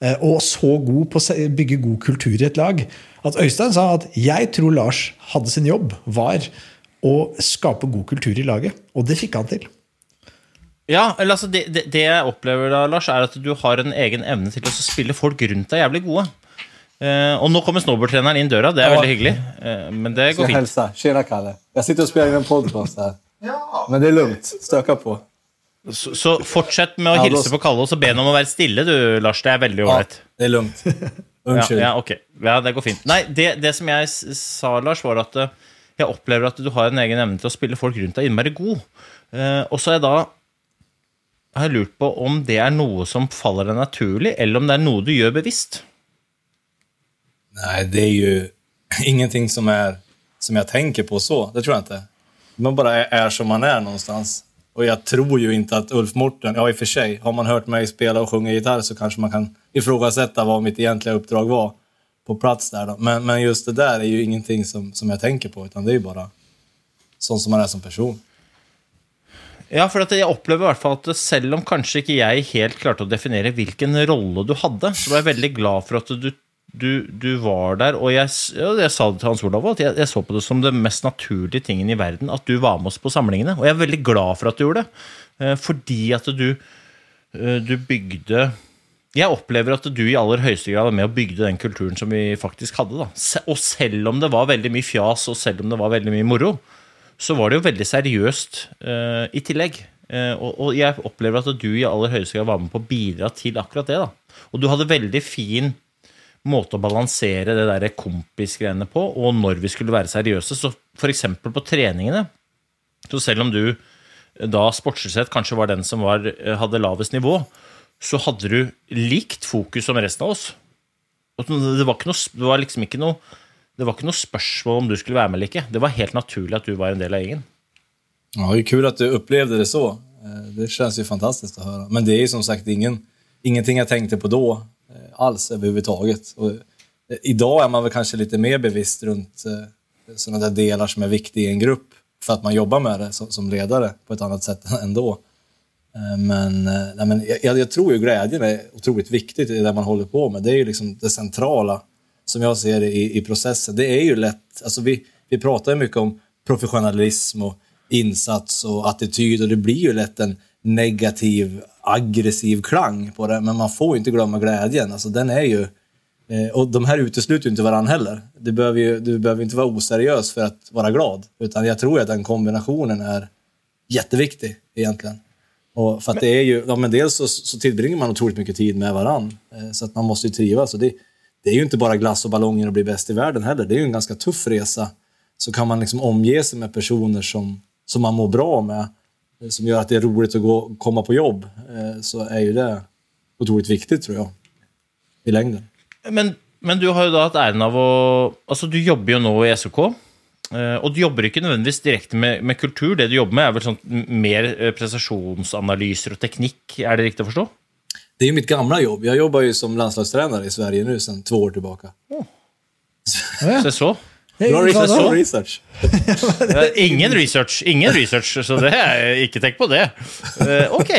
eh, Og så god på å bygge god kultur i et lag. At Øystein sa at jeg tror Lars hadde sin jobb var å skape god kultur i laget. Og det fikk han til. Ja, eller altså det, det, det jeg opplever da, Lars, er at du har en egen evne til å spille folk rundt deg jævlig gode. Uh, og nå kommer snowboardtreneren inn døra. Det er Ja. veldig hyggelig. Uh, men det går fint. Jeg Kalle. Sitter og spiller inn en podcast här. Men det er lugnt. Støker på. Så, så fortsett med å Ja, hilse på Kalle og så be ham om å være stille, du, Lars. Det er veldig Ja, det er lugnt. Unnskyld. ja, ok. Ja, det går fint. Nei, det, det som jeg sa, Lars, var at eh, jeg opplever at du har en egen evne til å spille folk rundt deg innmari god. Eh, og så er jeg da har jeg lurt på om det er noe som faller deg naturlig, eller om det er noe du gjør bevisst. Nei, det er jo ingenting som, er, som jeg tenker på så. Det tror jeg inte. Man bara är, är som man är någonstans. Och jag tror ju inte att Ulf Morten, ja i och för sig, har man hört mig spela och sjunga gitarr så kanske man kan ifrågasätta vad mitt egentliga uppdrag var på plats där. Då. Men, men just det där är ju ingenting som, som jag tänker på, utan det är ju bare sånn som man er som person. Ja, for at jeg opplever i hvert fall at selv om kanskje ikke jeg helt klarte å definere hvilken rolle du hadde, så var jeg veldig glad for at du, du, du var der. Og jeg, jeg sa det til Hans Olav at jeg, jeg så på det som det mest naturlige tingen i verden at du var med oss på samlingene. Og jeg er veldig glad for at du gjorde det. Eh, Fordi at du, eh, du bygde jeg opplever at du i aller høyeste grad var med å bygde den kulturen som vi faktisk hadde. Da. Og selv om det var veldig mye fjas, og selv om det var veldig mye moro, så var det jo veldig seriøst uh, i tillegg. Uh, og, og jeg opplever at du i aller høyeste grad var med på å bidra til akkurat det. da. Og du hadde veldig fin måte å balansere det der kompisgreiene på, og når vi skulle være seriøse. Så f.eks. på treningene, så selv om du da sportslig sett kanskje var den som var, eh, hadde lavest nivå, så hadde du likt fokus som resten av oss. Det var, noe, det var liksom ikke noe det var ikke noe spørsmål om du skulle være med eller ikke. Det var helt naturlig at du var en del av gjengen. Ja, det er kul at du opplevde det så. Eh, Det känns fantastisk fantastiskt å høre. Men det er jo som sagt ingen, ingenting jeg tenkte på eh, alls överhuvudtaget. Och, eh, idag är man väl kanske lite mer bevisst runt eh, sådana där delar som är viktiga i en grupp för att man jobbar med det som, ledare på ett annat sätt ändå. Eh, Men, eh, nej, men jag, jag tror ju glädjen är otroligt viktigt i det man håller på med. Det är ju liksom det centrala som jag ser det i, i processen. Det är ju lätt, alltså vi, vi pratar ju mycket om professionalism och insats och attityd och det blir ju lätt en negativ, aggressiv klang på det. Men man får jo inte glömma glädjen. Alltså den är ju, eh, och de här utesluter ju inte varandra heller. Du behöver ju du behöver inte vara oseriös för att vara glad. Utan jag tror att den kombinationen är jätteviktig egentligen. Och för att det är ju, ja, men dels så, så tillbringar man otroligt mycket tid med varann. Eh, så att man måste ju trivas. Och det, det är ju inte bara glass och ballonger och bli bäst i världen heller. Det är ju en ganska tuff resa. Så kan man liksom omge sig med personer som, som man mår bra med, som gjør at det är roligt att gå, komma på jobb, eh, så är ju det otroligt viktigt tror jag. I längden. Men, men du har jo da hatt æren av å Altså, du jobber jo nå i SOK. eh, Og du jobber ikke nødvendigvis direkte med, med kultur. Det du jobber med, er vel sånn mer eh, prestasjonsanalyser og teknikk. Er det riktig å forstå? Det er jo mitt gamle jobb. Jeg jobber jo som landslagstrener i Sverige nå siden to år tilbake. Oh. Se så. Bra har research. da? Research. Ingen research, ingen research, så det er ikke tenk på det. Eh, Ok,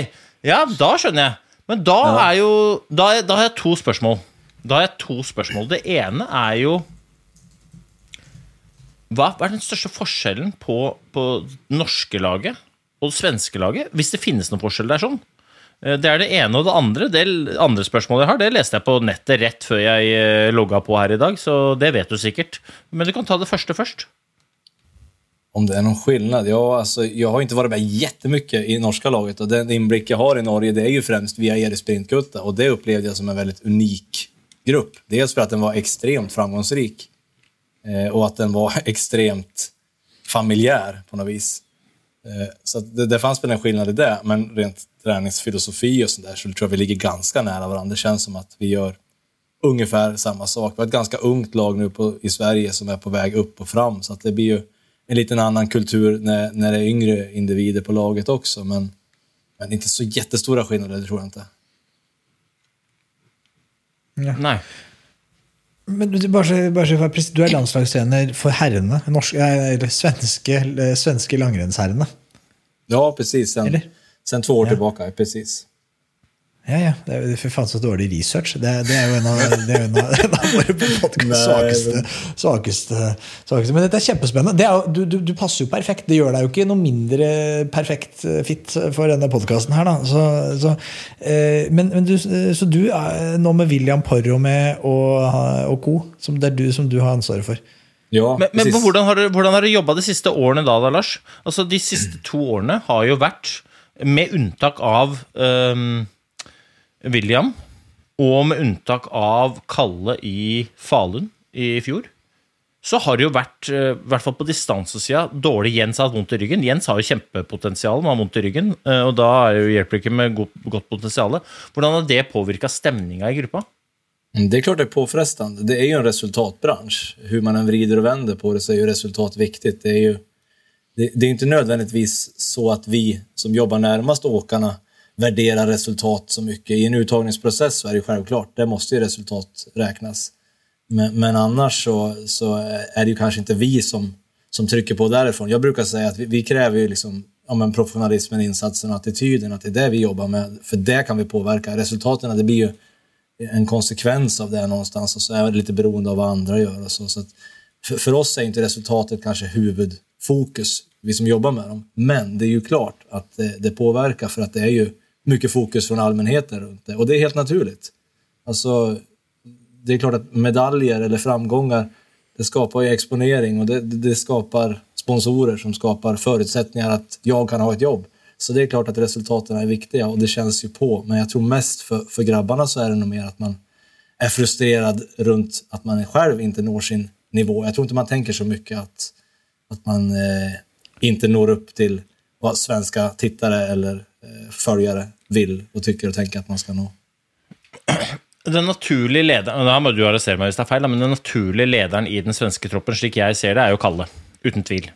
ja, da skjønner jeg. Men da er jo da, er- da har jeg to spørsmål. Da har jeg to spørsmål. Det ene er jo Hva hva er den største forskjellen på, på det norske laget og det svenske laget? Hvis det finnes noen forskjell der sånn? Eh, Det er det ene. Og det andre det andre spørsmålet jeg har, det leste jeg på nettet rett før jeg eh, logga på her i dag, så det vet du sikkert. Men du kan ta det første først. Om det er noen skillnad? Ja, alltså, jag har inte varit med jättemycket i norska laget och den inblick jag har i Norge det är ju främst via Erik Sprintgutta och det upplevde jag som en väldigt unik grupp. Dels för att den var extremt framgångsrik og och att den var extremt familjär på något vis. Eh, så det, det fanns väl en skillnad i det, men rent träningsfilosofi och sånt där så tror jag vi ligger ganska nära varandra. Det känns som att vi gör ungefär samma sak. Vi har ett ganska ungt lag nu på, i Sverige som är på väg upp och fram. Så att det blir ju en liten annan kultur när, när det är yngre individer på laget också. Men, men inte så jättestora skillnader, det tror jag inte. Nei. Men du, bare, bare du er landslagstrener for herrene, norske, eh, eller svenske, eh, svenske langrennsherrene. Ja, precis. Sen, Eller? Sen två år Ja. tillbaka, precis. Ja, ja. Det er, for faen, så dårlig research. Det, det er jo en av, det en av, en av våre svakeste, svakeste, svakeste. Men dette er kjempespennende. Det er, du, du, du passer jo perfekt. Det gjør deg jo ikke noe mindre perfekt eh, fit for denne podkasten her, da. Så, så, eh, men, men du, så du er nå med William Porro med og, og co., som det er du som du har ansvaret for. Ja, Men, men hvordan har du, hvordan har du jobba de siste årene da, da, Lars? Altså, De siste to årene har jo vært, med unntak av um, William, og med unntak av Kalle i Falun i fjor, så har det jo vært, eh, i hvert fall på distansesida, dårlig. Jens har hatt vondt i ryggen. Jens har jo kjempepotensial, men har vondt i ryggen. eh, Og da er det jo, hjelper det ikke med godt, godt potensial. Hvordan har det påvirka stemninga i gruppa? Mm, Det er klart det er påfrestande. Det er jo en resultatbransje. Hvordan man vrir vrider vender på det så er jo resultat viktig. Det er ju det, det är inte nödvändigtvis så att vi som jobbar närmast åkarna värderar resultat så mycket. I en uttagningsprocess så är det självklart, där måste ju resultat räknas. Men, men annars så, så är det ju kanske inte vi som, som trycker på därifrån. Jag brukar säga att vi, vi kräver ju liksom, ja, men professionalismen, insatsen och attityden, att det är det vi jobbar med. För det kan vi påverka. Resultaten, det blir ju en konsekvens av det någonstans och så är det lite beroende av vad andra gör. Och så. Så att för, för oss är inte resultatet kanske huvudfokus, vi som jobbar med dem. Men det är ju klart att det, det påverkar för det är ju mycket fokus från allmänheten runt det. Och det är helt naturligt. Alltså, det är klart att medaljer eller framgångar, det skapar ju exponering och det, det skapar sponsorer som skapar förutsättningar att jag kan ha ett jobb. Så det är klart att resultaten är viktiga och det känns ju på. Men jag tror mest för, för grabbarna så är det nog mer att man är frustrerad runt att man själv inte når sin nivå. Jag tror inte man tänker så mycket att, att man eh, inte når upp till vad svenska tittare eller eh, följare vill och tycker och tänker att man ska nå. Den naturlige lederen Da må du arrestere meg hvis det er feil, men den naturlige lederen i den svenske troppen, slik jeg ser det, er jo Kalle. Uten tvil.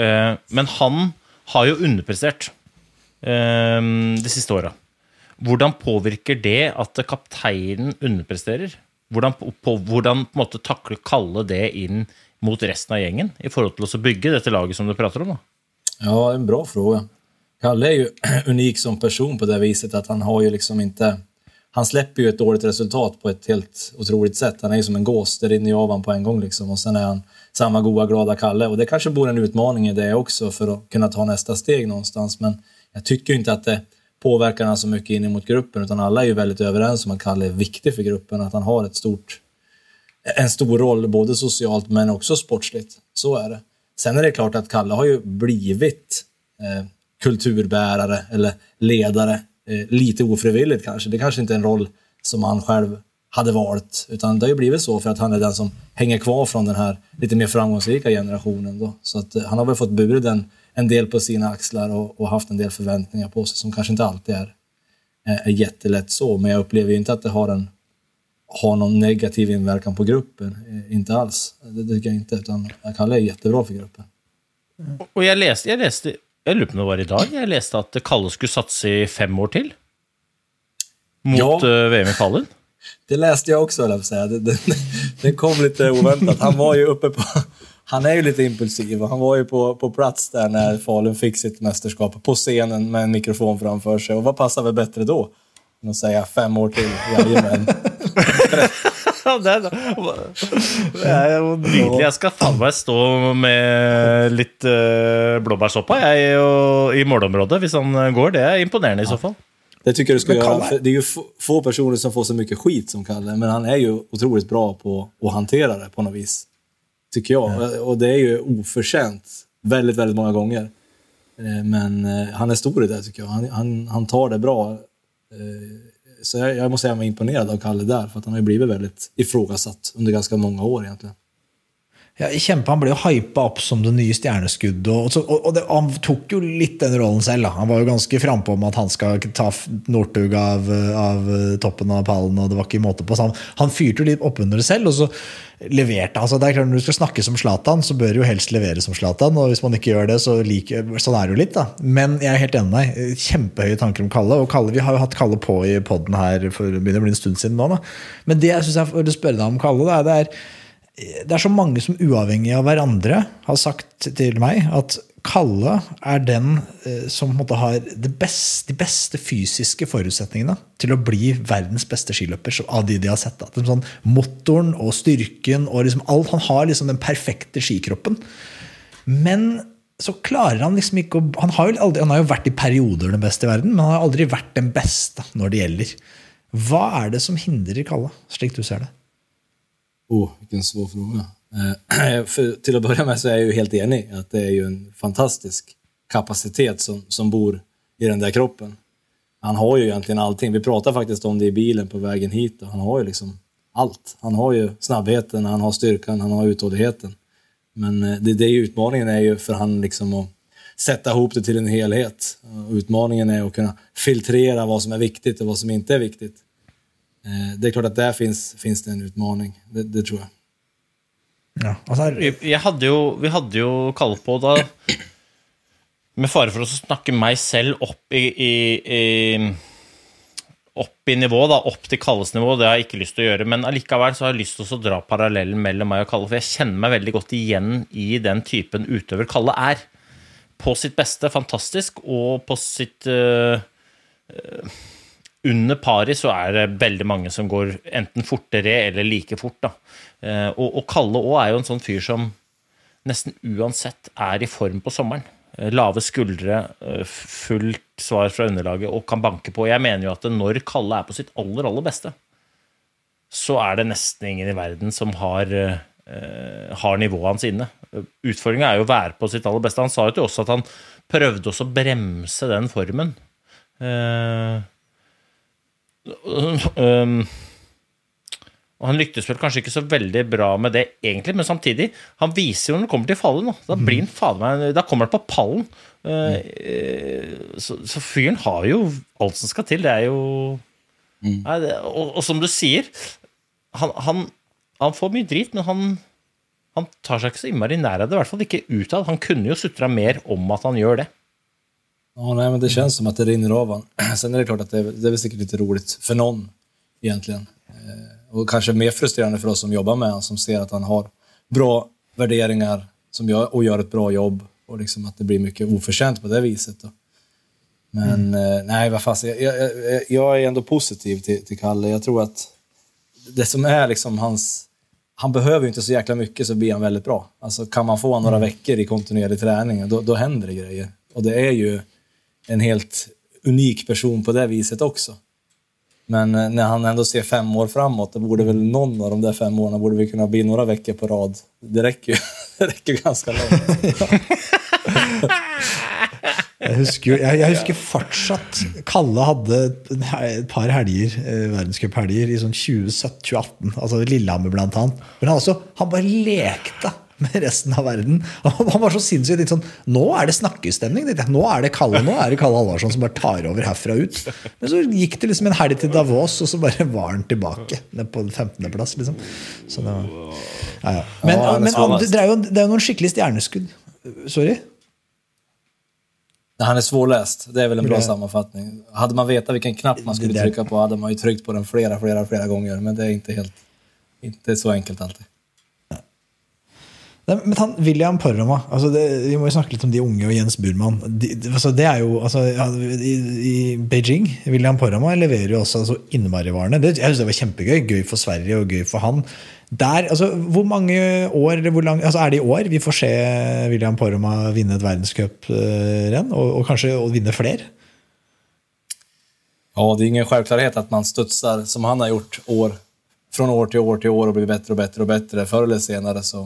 Eh, Men han har jo underprestert eh, de siste åra. Hvordan påvirker det at kapteinen underpresterer? Hvordan, på, hvordan på en måte takler Kalle det inn mot resten av gjengen, i forhold til å bygge dette laget som du prater om? da? Ja, en bra fråga. Kalle er jo unik som person på det viset at han har jo liksom ikke Han slipper jo et dårlig resultat på et helt utrolig sett. Han er jo som en gås, det renner ju av ham på en gang. liksom. Og så er han samme gode, glade Kalle. Og det kanskje bor en utmaning i det også, for å kunne ta neste steg någonstans. Men jeg syns ikke at det påverkar han så mycket in mot gruppen, utan alla är ju väldigt överens om att Kalle är viktig för gruppen, att han har ett stort en stor roll både socialt men också sportsligt. Så är det. Sen är det klart att Kalle har ju blivit eh, kulturbärare eller ledare eh, lite ofrivilligt kanske. Det kanske inte är en roll som han själv hade valt, utan det har ju blivit så för att han är den som hänger kvar från den här lite mer framgångsrika generationen. Då. Så att, eh, han har väl fått burit den en del på sina axlar och, och haft en del förväntningar på sig som kanske inte alltid är, är, är jättelätt så, men jag upplever jo inte att det har en har någon negativ inverkan på gruppen. Eh, Inte alls. Det tycker jag inte. Utan Kalle är jättebra för gruppen. Og jeg leste, jeg leste jag lurer på om det var idag, jag läste att at Kalle skulle satse i fem år til. Mot Ja. eh, VM i Falun. Det läste jag också, eller jag säga. Det, det, det kom lite oväntat. Han var ju uppe på... Han är ju lite impulsiv och han var ju på, på plats där när Falun fick sitt mästerskap på scenen med en mikrofon framför sig. Och vad passar väl bättre då? Än att säga fem år till, jajamän. Ja, det, er, det jo nydelig. Jeg skal faen meg stå med litt uh, blåbærsoppa jeg, og, i målområdet hvis han går. Det er imponerende i så fall. Det tycker jag du ska göra. Det är ju få, personer som får så mye skit som Kalle, men han er jo otroligt bra på å hantera det på något vis. Tycker jag. Och det er jo oförtjänt väldigt, väldigt många gånger. Eh, Men eh, han er stor i det tycker jag. Han, han, han tar det bra. Eh, Så jag, jag måste säga var imponerad av Kalle där, för han har ju väldigt ifrågasatt under ganska många år egentligen. Ja, kjempe, Han ble jo hypa opp som det nye stjerneskuddet. Og, og, og det, han tok jo litt den rollen selv. Da. Han var jo ganske frampå om at han skal ta Northug av, av toppen av pallen, og det var ikke måte på. Så han, han fyrte jo litt oppunder det selv, og så leverte han. Altså, det er klart, når du skal snakke som Zlatan, så bør du jo helst levere som Zlatan. Og hvis man ikke gjør det, så liker, sånn er det jo litt, da. Men jeg er helt enig med deg. Kjempehøye tanker om Kalle. Og Kalle, vi har jo hatt Kalle på i poden her for det begynner å bli en stund siden nå. Da. Men det jeg synes jeg vil spørre deg om Kalle, det er, det er det er så mange som uavhengig av hverandre har sagt til meg at Kalle er den eh, som har best, de beste fysiske forutsetningene til å bli verdens beste skiløper av de de har sett. Sånn, motoren og styrken og liksom alt. Han har liksom den perfekte skikroppen. Men så klarer han liksom ikke å Han har aldri, han har jo vært i perioder den beste i verden, men han har aldri vært den beste når det gjelder. Hva er det som hindrer Kalle, slik du ser det? Oh, vilken svår fråga. Eh, för, till att med så är jag ju helt enig att det är ju en fantastisk kapacitet som, som bor i den där kroppen. Han har ju egentligen allting. Vi pratade faktiskt om det i bilen på vägen hit han har ju liksom allt. Han har ju snabbheten, han har styrkan, han har uthålligheten. Men eh, det, det är ju, utmaningen är ju för han liksom att sätta ihop det till en helhet. Utmaningen är att kunna filtrera vad som är viktigt och vad som inte är viktigt. Eh, Det er klart at der finns, finns det en utmaning, det, det tror jeg. Ja, altså, her... Jeg hadde jo, vi hadde jo Kalle på da Med fare for å snakke meg selv opp i, i, i Opp i nivå, da, opp til Kalles nivå. Det har jeg ikke lyst til å gjøre. Men allikevel så har jeg lyst til å dra parallellen mellom meg og Kalle. For jeg kjenner meg veldig godt igjen i den typen utøver Kalle er. På sitt beste, fantastisk, og på sitt øh, øh, under paret så er det veldig mange som går enten fortere eller like fort. Da. Eh, Og, og Kalle òg er jo en sånn fyr som nesten uansett er i form på sommeren. Eh, Lave skuldre, eh, fullt svar fra underlaget og kan banke på. Jeg mener jo at når Kalle er på sitt aller, aller beste, så er det nesten ingen i verden som har, har nivået hans inne. Utfordringa er jo å være på sitt aller beste. Han sa jo til oss at han prøvde også å bremse den formen. Eh, um, og han lyktes vel kanskje ikke så veldig bra med det, egentlig, men samtidig Han viser jo når han kommer til fallet, nå. Da, blir han fader meg, da kommer han på pallen. Uh, så, så fyren har jo alt som skal til. Det er jo Nei, det, og, og som du sier, han, han, han får mye drit, men han, han tar seg ikke så innmari nær av det. I hvert fall ikke utad. Han kunne jo sutra mer om at han gjør det. Ja, nej, men det känns som att det rinner av han. Sen är det klart att det det är väl säkert lite roligt för någon egentligen. Eh, och kanske mer frustrerande för oss som jobbar med honom, som ser att han har bra värderingar som gör, och gör ett bra jobb. Och liksom att det blir mycket oförtjänt på det viset. Då. Men eh, nej, vad fan, jag, jag- jag är ändå positiv till, till Kalle. Jag tror att det som är liksom hans... Han behöver ju inte så jäkla mycket så blir han väldigt bra. Alltså kan man få några mm. veckor i kontinuerlig träning, då, då händer det grejer. Och det är ju en helt unik person på det viset också. Men når när han ändå ser fem år framåt, det borde väl någon av de där fem åren borde vi kunna bli några veckor på rad. Det räcker ju det räcker ganska långt. Jeg husker, jo, jeg, jeg husker fortsatt Kalle hadde et par helger, eh, verdenscuphelger i sånn 2017-2018. Altså Lillehammer, blant annet. Men han, også, han bare lekte med resten av verden. Og Han var så sinnssykt litt sånn Nå er det snakkestemning. Nå er det Kalle nå er det Kalle Halvorsson som bare tar over herfra ut. Men så gikk det liksom en helg til Davos, og så bare var han tilbake. På 15.-plass, liksom. Så det var, ja, ja. Men, er men så- det, er jo, det er jo noen skikkelig stjerneskudd. Sorry? Han är svårläst, det är väl en bra sammanfattning. Hade man vetat vilken knapp man skulle trykke trycka på hade man ju tryckt på den flera, flera, flera gånger. Men det är inte helt, inte så enkelt alltid. Men han, William Poroma, altså Vi må jo snakke litt om de unge og Jens Burman. De, altså det er jo, altså, ja, i, I Beijing William Poroma leverer jo også altså, innmarivarene. Det, jeg synes det var kjempegøy. Gøy for Sverige og gøy for han. Der, altså, hvor mange år eller hvor lang, altså, Er det i år vi får se William Poroma vinne et verdenscuprenn? Og, og kanskje og vinne flere? Ja, det er ingen selvklarhet at man studsar som han har gjort år, fra år til år til år og blir bedre og bedre. og bedre. Før eller senere så,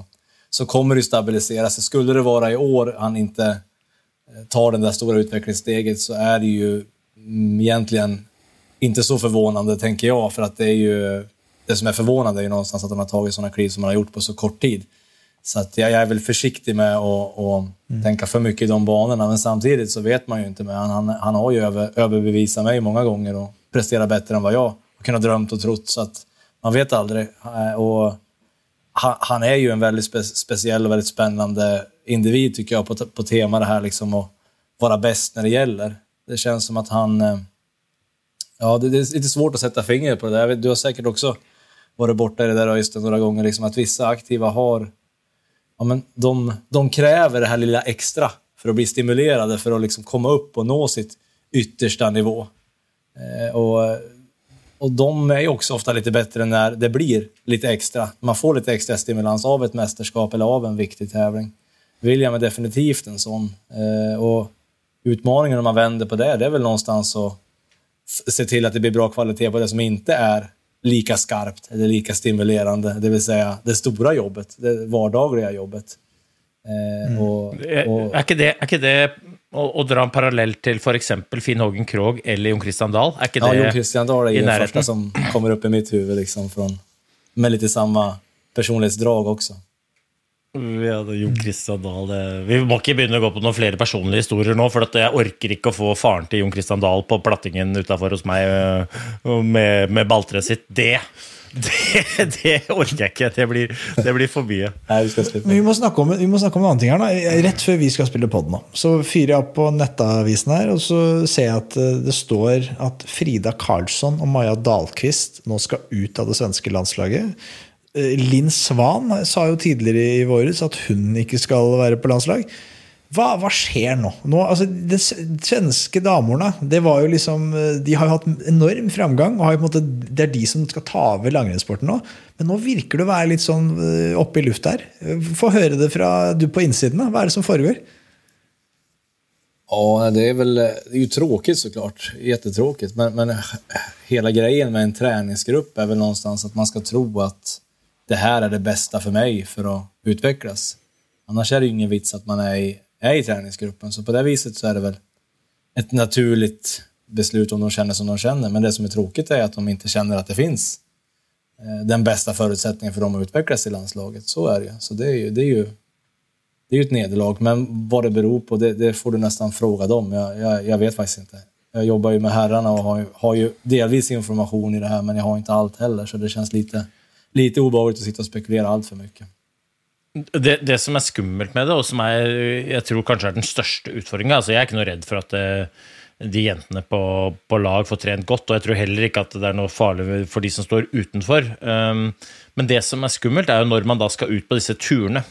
så kommer det stabilisera sig. Skulle det vara i år han inte eh, tar det där stora utvecklingssteget så är det ju mm, egentligen inte så förvånande, tänker jag. För att det är ju det som är förvånande är ju någonstans att han har tagit sådana kliv som han har gjort på så kort tid. Så att jag, jag är väl försiktig med att, att tänka för mycket i de banorna. Men samtidigt så vet man ju inte. Men han, han, han har ju över, överbevisat mig många gånger och presterat bättre än vad jag har kunnat drömt och trott. Så att man vet aldrig. Eh, Och han, han är ju en väldigt spe, speciell och väldigt spännande individ tycker jag på, på tema det här liksom att vara bäst när det gäller. Det känns som att han... eh, Ja, det, det är lite svårt att sätta fingret på det. Vet, Du har säkert också varit borta i det där Öystein några gånger, liksom att vissa aktiva har... Ja, men de, de kräver det här lilla extra för att bli stimulerade för att liksom komma upp och nå sitt yttersta nivå. Eh, och, och de är ju också ofta lite bättre när det blir lite extra. Man får lite extra stimulans av ett mästerskap eller av en viktig tävling. William är definitivt en sån. Eh, och utmaningen om man vänder på det, det är väl någonstans att se till att det blir bra kvalitet på det som inte är lika skarpt eller lika stimulerande. Det vill säga det stora jobbet, det vardagliga jobbet. Eh, och, Er och, er ikke det, er ikke det å, å dra en parallell til f.eks. Finn Hågen Krogh eller Jon Christian Dahl? Er ikke ja, Jon Christian Dahl er närheten? första som kommer opp i mitt huvud liksom från, med lite samme personlighetsdrag også. Ja, det er Jon Christian Dahl det. Vi må ikke begynne å gå på noen flere personlige historier nå, for at jeg orker ikke å få faren til Jon Christian Dahl på plattingen utafor hos meg øh, med, med balltreet sitt. Det, det, det orker jeg ikke. Det blir, det blir for mye. Nei, vi ska. Men vi må, snakke om, vi må snakke om en annen ting her. Da. Rett før vi skal spille pod nå, så fyrer jeg opp på nettavisen her, og så ser jeg at eh, det står at Frida Karlsson og Maja Dahlqvist nå skal ut av det svenske landslaget. Eh, Linn Svan sa jo tidligere i våres at hun ikke skal være på landslag. Hva, hva skjer nå? nå altså, de svenske damene det var jo liksom, eh, de har jo hatt enorm framgang. og jo måte, Det er de som skal ta over langrennssporten nå. Men nå virker det å være litt sånn eh, oppe i lufta her. Eh, Få høre det fra du på innsiden. da. Hva er det som foregår? Ja, det er vel det är ju tråkigt såklart. Jättetråkigt. Men, men hele grejen med en treningsgrupp er vel någonstans at man skal tro at det her er det beste for meg for å utvikles. Annars er det ingen vits at man er i, är i träningsgruppen. Så på det viset så är det väl ett naturligt beslut om de känner som de känner. Men det som är tråkigt är att de inte känner att det finns eh, den bästa förutsättningen för dem att utvecklas i landslaget. Så är det ju. Så det är ju, det är ju det är ett nederlag, men vad det beror på, det, det får du nästan fråga dem. Jag, jag, jag vet faktiskt inte. Jag jobbar ju med herrarna och har, har ju delvis information i det här, men jag har inte allt heller, så det känns lite, lite obehagligt att sitta och spekulera allt för mycket. Det, det som er skummelt med det, og som er, jeg tror kanskje er den største utfordringa altså Jeg er ikke noe redd for at det, de jentene på, på lag får trent godt, og jeg tror heller ikke at det er noe farlig for de som står utenfor. Um, men det som er skummelt, er jo når man da skal ut på disse turene.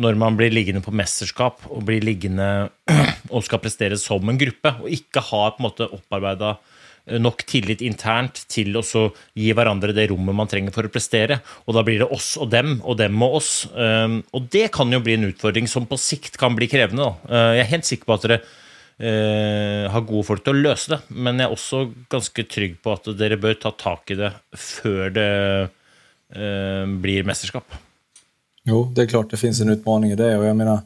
Når man blir liggende på mesterskap og blir liggende og skal prestere som en gruppe, og ikke har på en måte opparbeida nok tillit internt til å gi hverandre det rommet man trenger for å prestere. Og da blir det oss og dem, og dem og oss. Um, og det kan jo bli en utfordring som på sikt kan bli krevende. Uh, jeg er helt sikker på at dere uh, har gode folk til å løse det, men jeg er også ganske trygg på at dere bør ta tak i det før det uh, blir mesterskap. Jo, det er klart det fins en utmaning i det. og jeg menar,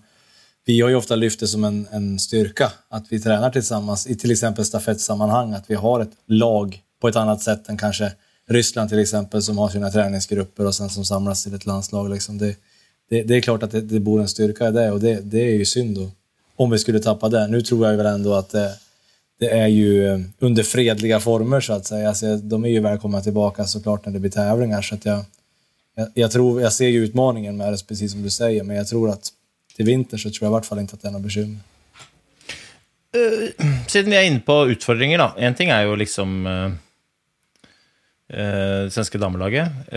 vi har ju ofta lyft det som en, en styrka att vi tränar tillsammans i till exempel stafettsammanhang. Att vi har ett lag på ett annat sätt än kanske Ryssland till exempel som har sina träningsgrupper och sen som samlas till ett landslag. Liksom. Det, det, det är klart att det, det bor en styrka i det och det, det är ju synd då, om vi skulle tappa det. Nu tror jag väl ändå att det, är ju eh, under fredliga former så att säga. Alltså, de är ju välkomna tillbaka såklart när det blir tävlingar. Så att jag, jag, ser ju utmaningen med det, precis som du säger, men jag tror att till vinter så tror jeg i hvert fall ikke at det er noe bekymmer. Siden vi er inne på utfordringer, da. Én ting er jo liksom eh, eh, det svenske damelaget.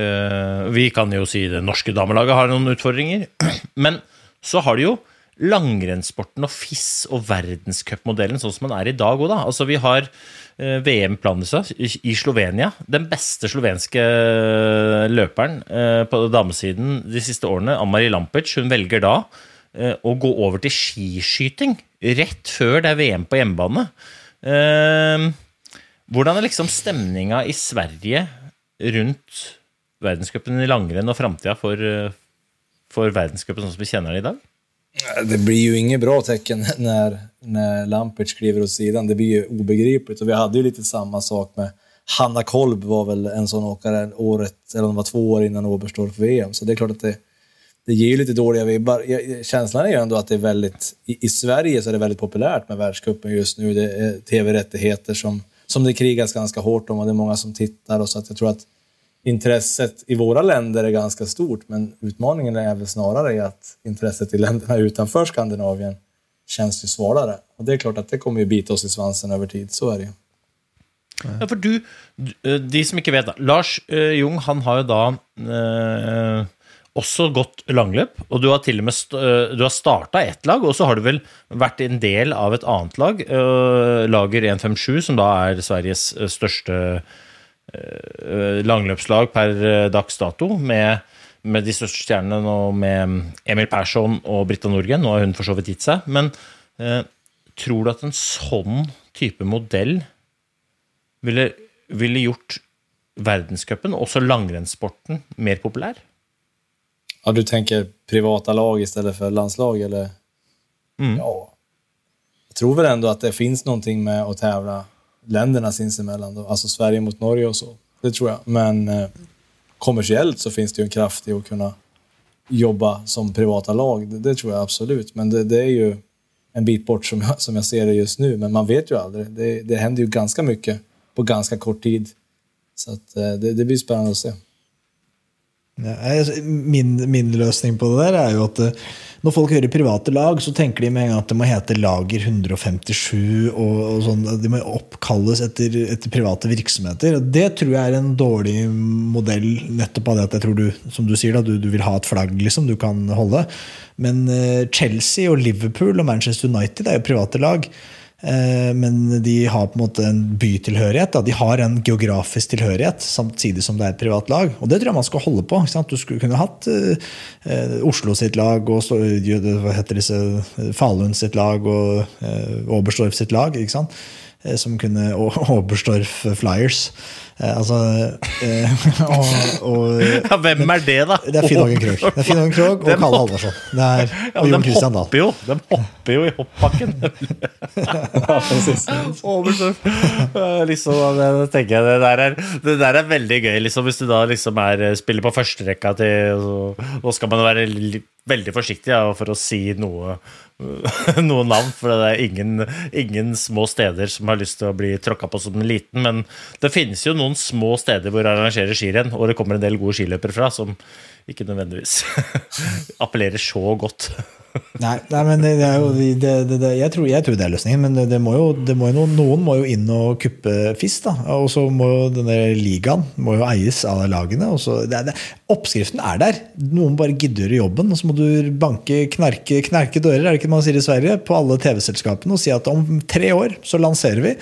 Vi kan jo si det norske damelaget har noen utfordringer. Men så har de jo langrennssporten og FIS og verdenscupmodellen sånn som den er i dag òg, da. Altså, vi har VM Planisa i Slovenia. Den beste slovenske løperen på damesiden de siste årene, Ann-Marie Lampic, hun velger da å gå over til skiskyting rett før det er VM på hjemmebane. Eh, hvordan er liksom stemninga i Sverige rundt verdenscupen i langrenn og framtida for, eh, for verdenscupen sånn som vi kjenner den i dag? Det blir jo ingen bra tecken når, når Lampert skriver åt sidan. Det blir jo obegripligt. Och vi hadde jo litt samme sak med Hanna Kolb var vel en sånn åker året, eller det var to år innan Oberstdorf VM. Så det er klart at det, det ger ju lite dåliga vibbar. Känslan är ju ändå att det är väldigt, i, i Sverige så är det väldigt populärt med världscupen just nu. Det är tv-rättigheter som, som det krigas ganska hårt om och det är många som tittar. Och så att jag tror att intresset i våra länder är ganska stort, men utmaningen är väl snarare i att intresset i länderna utanför Skandinavien känns ju svalare. Och det är klart att det kommer ju bita oss i svansen över tid, så är det ju. Ja, for du, eh, de som ikke vet Lars eh, Jung han har jo da eh, også gått langløp, og du har til og med øh, du har starta ett lag, og så har du vel vært en del av et annet lag, øh, Lager 157, som da er Sveriges øh, største langløpslag per dags dato, med, med de største stjernene og med Emil Persson og Britta Norgren. Nå har hun for så vidt gitt seg, men øh, tror du at en sånn type modell ville, ville gjort verdenscupen, også langrennssporten, mer populær? Ja, du tänker privata lag istället för landslag eller? Ja. Jag tror väl ändå att det finns någonting med att tävla länderna sinsemellan. Då. Alltså Sverige mot Norge och så. Det tror jag. Men eh, kommersiellt så finns det ju en kraft i att kunna jobba som privata lag. Det, det tror jag absolut. Men det, det är ju en bit bort som jag, som jag ser det just nu. Men man vet ju aldrig. Det, det händer ju ganska mycket på ganska kort tid. Så att, eh, det, det blir spännande att se. Ja, min, min løsning på det der er jo at eh, når folk hører private lag, så tenker de med en gang at det må hete Lager 157, og, og sånn, de må oppkalles etter, etter private virksomheter. Og Det tror jeg er en dårlig modell, nettopp av det at jeg tror du, som du sier, da, du, du vil ha et flagg liksom, du kan holde. Men eh, Chelsea og Liverpool og Manchester United er jo private lag. Eh, Men de har på en måte en bytilhørighet. De har en geografisk tilhørighet, samtidig som det er et privat lag. Og det tror jeg man skal holde på. Du skulle kunne hatt eh, eh, Oslo sitt lag og hva heter disse, Falun sitt lag og eh, Oberstdorf sitt lag. Ikke sant? Eh, Som kunne Oberstdorf Flyers. Eh, altså eh, og, og Ja, hvem er det, da? det er Finn Hågen Krogh. Det er Finn Hågen Krogh og Kalle Halvorsson. Det er, Ja, og de Jon Christian Dahl. jo, de hopper jo i hoppbakken. Oberstdorf. Liksom, det, det tenker jeg, det der, er, det der er veldig gøy, liksom, hvis du da liksom er, spiller på førsterekka til Nå skal man være veldig forsiktig ja, for å si noe noe navn, for det er ingen, ingen små steder som har lyst til å bli tråkka på som en liten, men det finnes jo noen små steder hvor det arrangerer skirenn, og det kommer en del gode skiløpere fra, som ikke nødvendigvis appellerer så godt. Nei, nei, men det er jo det, det, det, jeg, tror, jeg tror det er løsningen, men det, det må jo, det må jo noen, noen må jo inn og kuppe fisk. da, Og så må jo denne ligaen må jo eies av lagene. Og så, det, det, oppskriften er der. Noen bare gidder gjøre jobben, og så må du banke, knarke, knarke dører er det ikke man sier i Sverige, på alle TV-selskapene og si at om tre år så lanserer vi.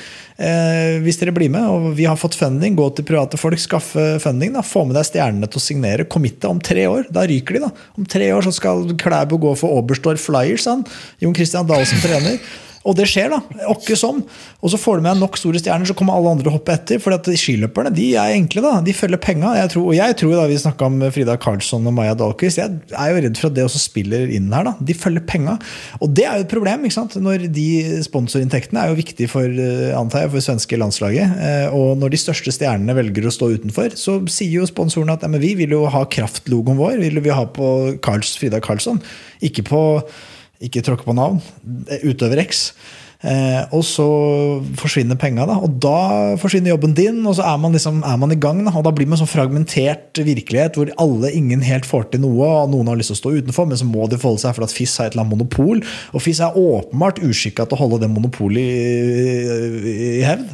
Eh, hvis dere blir med, og vi har fått funding, gå til private folk, skaffe funding. da, Få med deg stjernene til å signere. Committe om tre år. Da ryker de, da. Om tre år så skal Klæbo gå for Oberstdorf Flyers, han. Jon Christian Dahl som trener. Og det skjer, da. Åkke som. Og så får du med nok store stjerner, så kommer alle andre å hoppe etter. For skiløperne de er enkle, da. De følger penga. Jeg tror, og jeg tror, da vi snakka om Frida Karlsson og Maja Dahlquist, jeg er jo redd for at det også spiller inn her. da. De følger penga. Og det er jo et problem. ikke sant? Når de sponsorinntektene er jo viktig for, eh, antar jeg, for svenske landslaget. eh, Og når de største stjernene velger å stå utenfor, så sier jo sponsorene at vi vil jo ha kraftlogoen vår vil vi ha på Karls, Frida Karlsson. Ikke på ikke tråkke på navn. Utøver X. Eh, og så forsvinner penga. Og da forsvinner jobben din, og så er man, liksom, er man i gang. Da. Og da blir man sånn fragmentert virkelighet hvor alle, ingen helt får til noe, og noen har lyst til å stå utenfor, men så må de forholde seg for at FIS har et eller annet monopol. Og FIS er åpenbart uskikka til å holde det monopolet i, i hevd.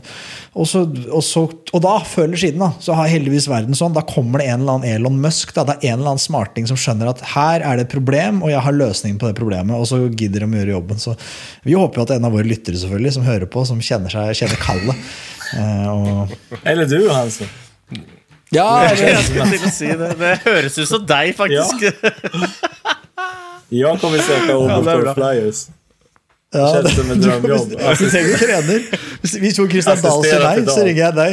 Og, så, og, så, og da, før eller siden, da, så har heldigvis verden sånn. Da kommer det en eller annen Elon Musk. Da, det er en eller annen smarting som skjønner at her er det et problem, og jeg har løsningen på det problemet. Og så gidder de å gjøre jobben. Så vi håper jo at en av våre lyttere selvfølgelig, som hører på, som kjenner, seg, kjenner kallet. Eh, og, Eller du, Hansen. ja, Jeg til å si det. Det høres ut som deg, faktisk. Ja kommer söka det är Oberstdorf bra. Flyers. Ja, det, som en drömjobb. Du trenger trener. Hvis- Hvis Jon Christian Dahl sier nei, så ringer jeg deg.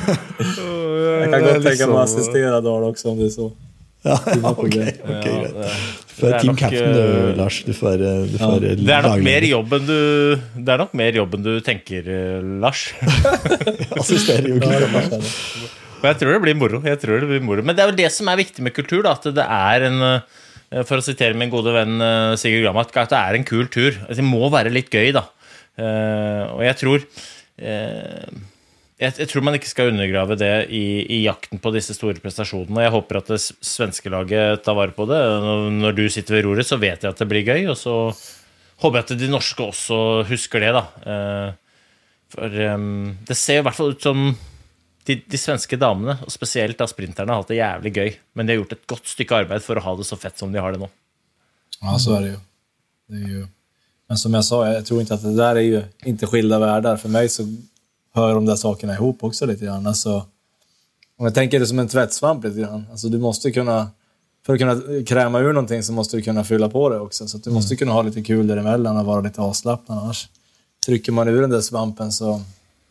Jeg kan godt tenke meg å assistere Dahl også, om det så. Ja, ok, det. greit. Du er er team captain, du, eh, Lars. Du får være, du får være Det er nok mer jobb enn du, det er nok mer jobb enn du tenker, eh, Lars. Assisterer Jon Christian Dahl. Jeg tror det blir moro. jeg tror det blir moro. Men det er jo det som er viktig med kultur. Da, at det er en eh, For å sitere min gode venn eh, Sigurd Grammat, at det er en kul tur. Altså, Det må være litt gøy, da. Eh, Og jeg tror eh, jeg, tror man ikke skal undergrave det i, i jakten på disse store prestasjonene. Jeg håper at det svenske laget tar vare på det. Når- du sitter ved roret, så vet jeg at det blir gøy. Og så håper jeg at de norske også husker det, da. Eh, For det ser i hvert fall ut som de, de svenske damene, og spesielt da sprinterne, har hatt det jævlig gøy. Men de har gjort et godt stykke arbeid for å ha det så fett som de har det nå. Ja, så er det jo. Det er jo. Men som jeg sa, jeg tror ikke at det der er jo ikke skilda världar. For meg så hører de der sakene ihop også litt. grann. Altså, om jeg tenker det som en tvettsvamp litt. grann. Altså, du måste kunne, for å kunne kreme ur noe, så må du kunne fylle på det også. Så du måste kunne ha litt kul däremellan og være litt avslappet. Ellers trykker man ur den der svampen så,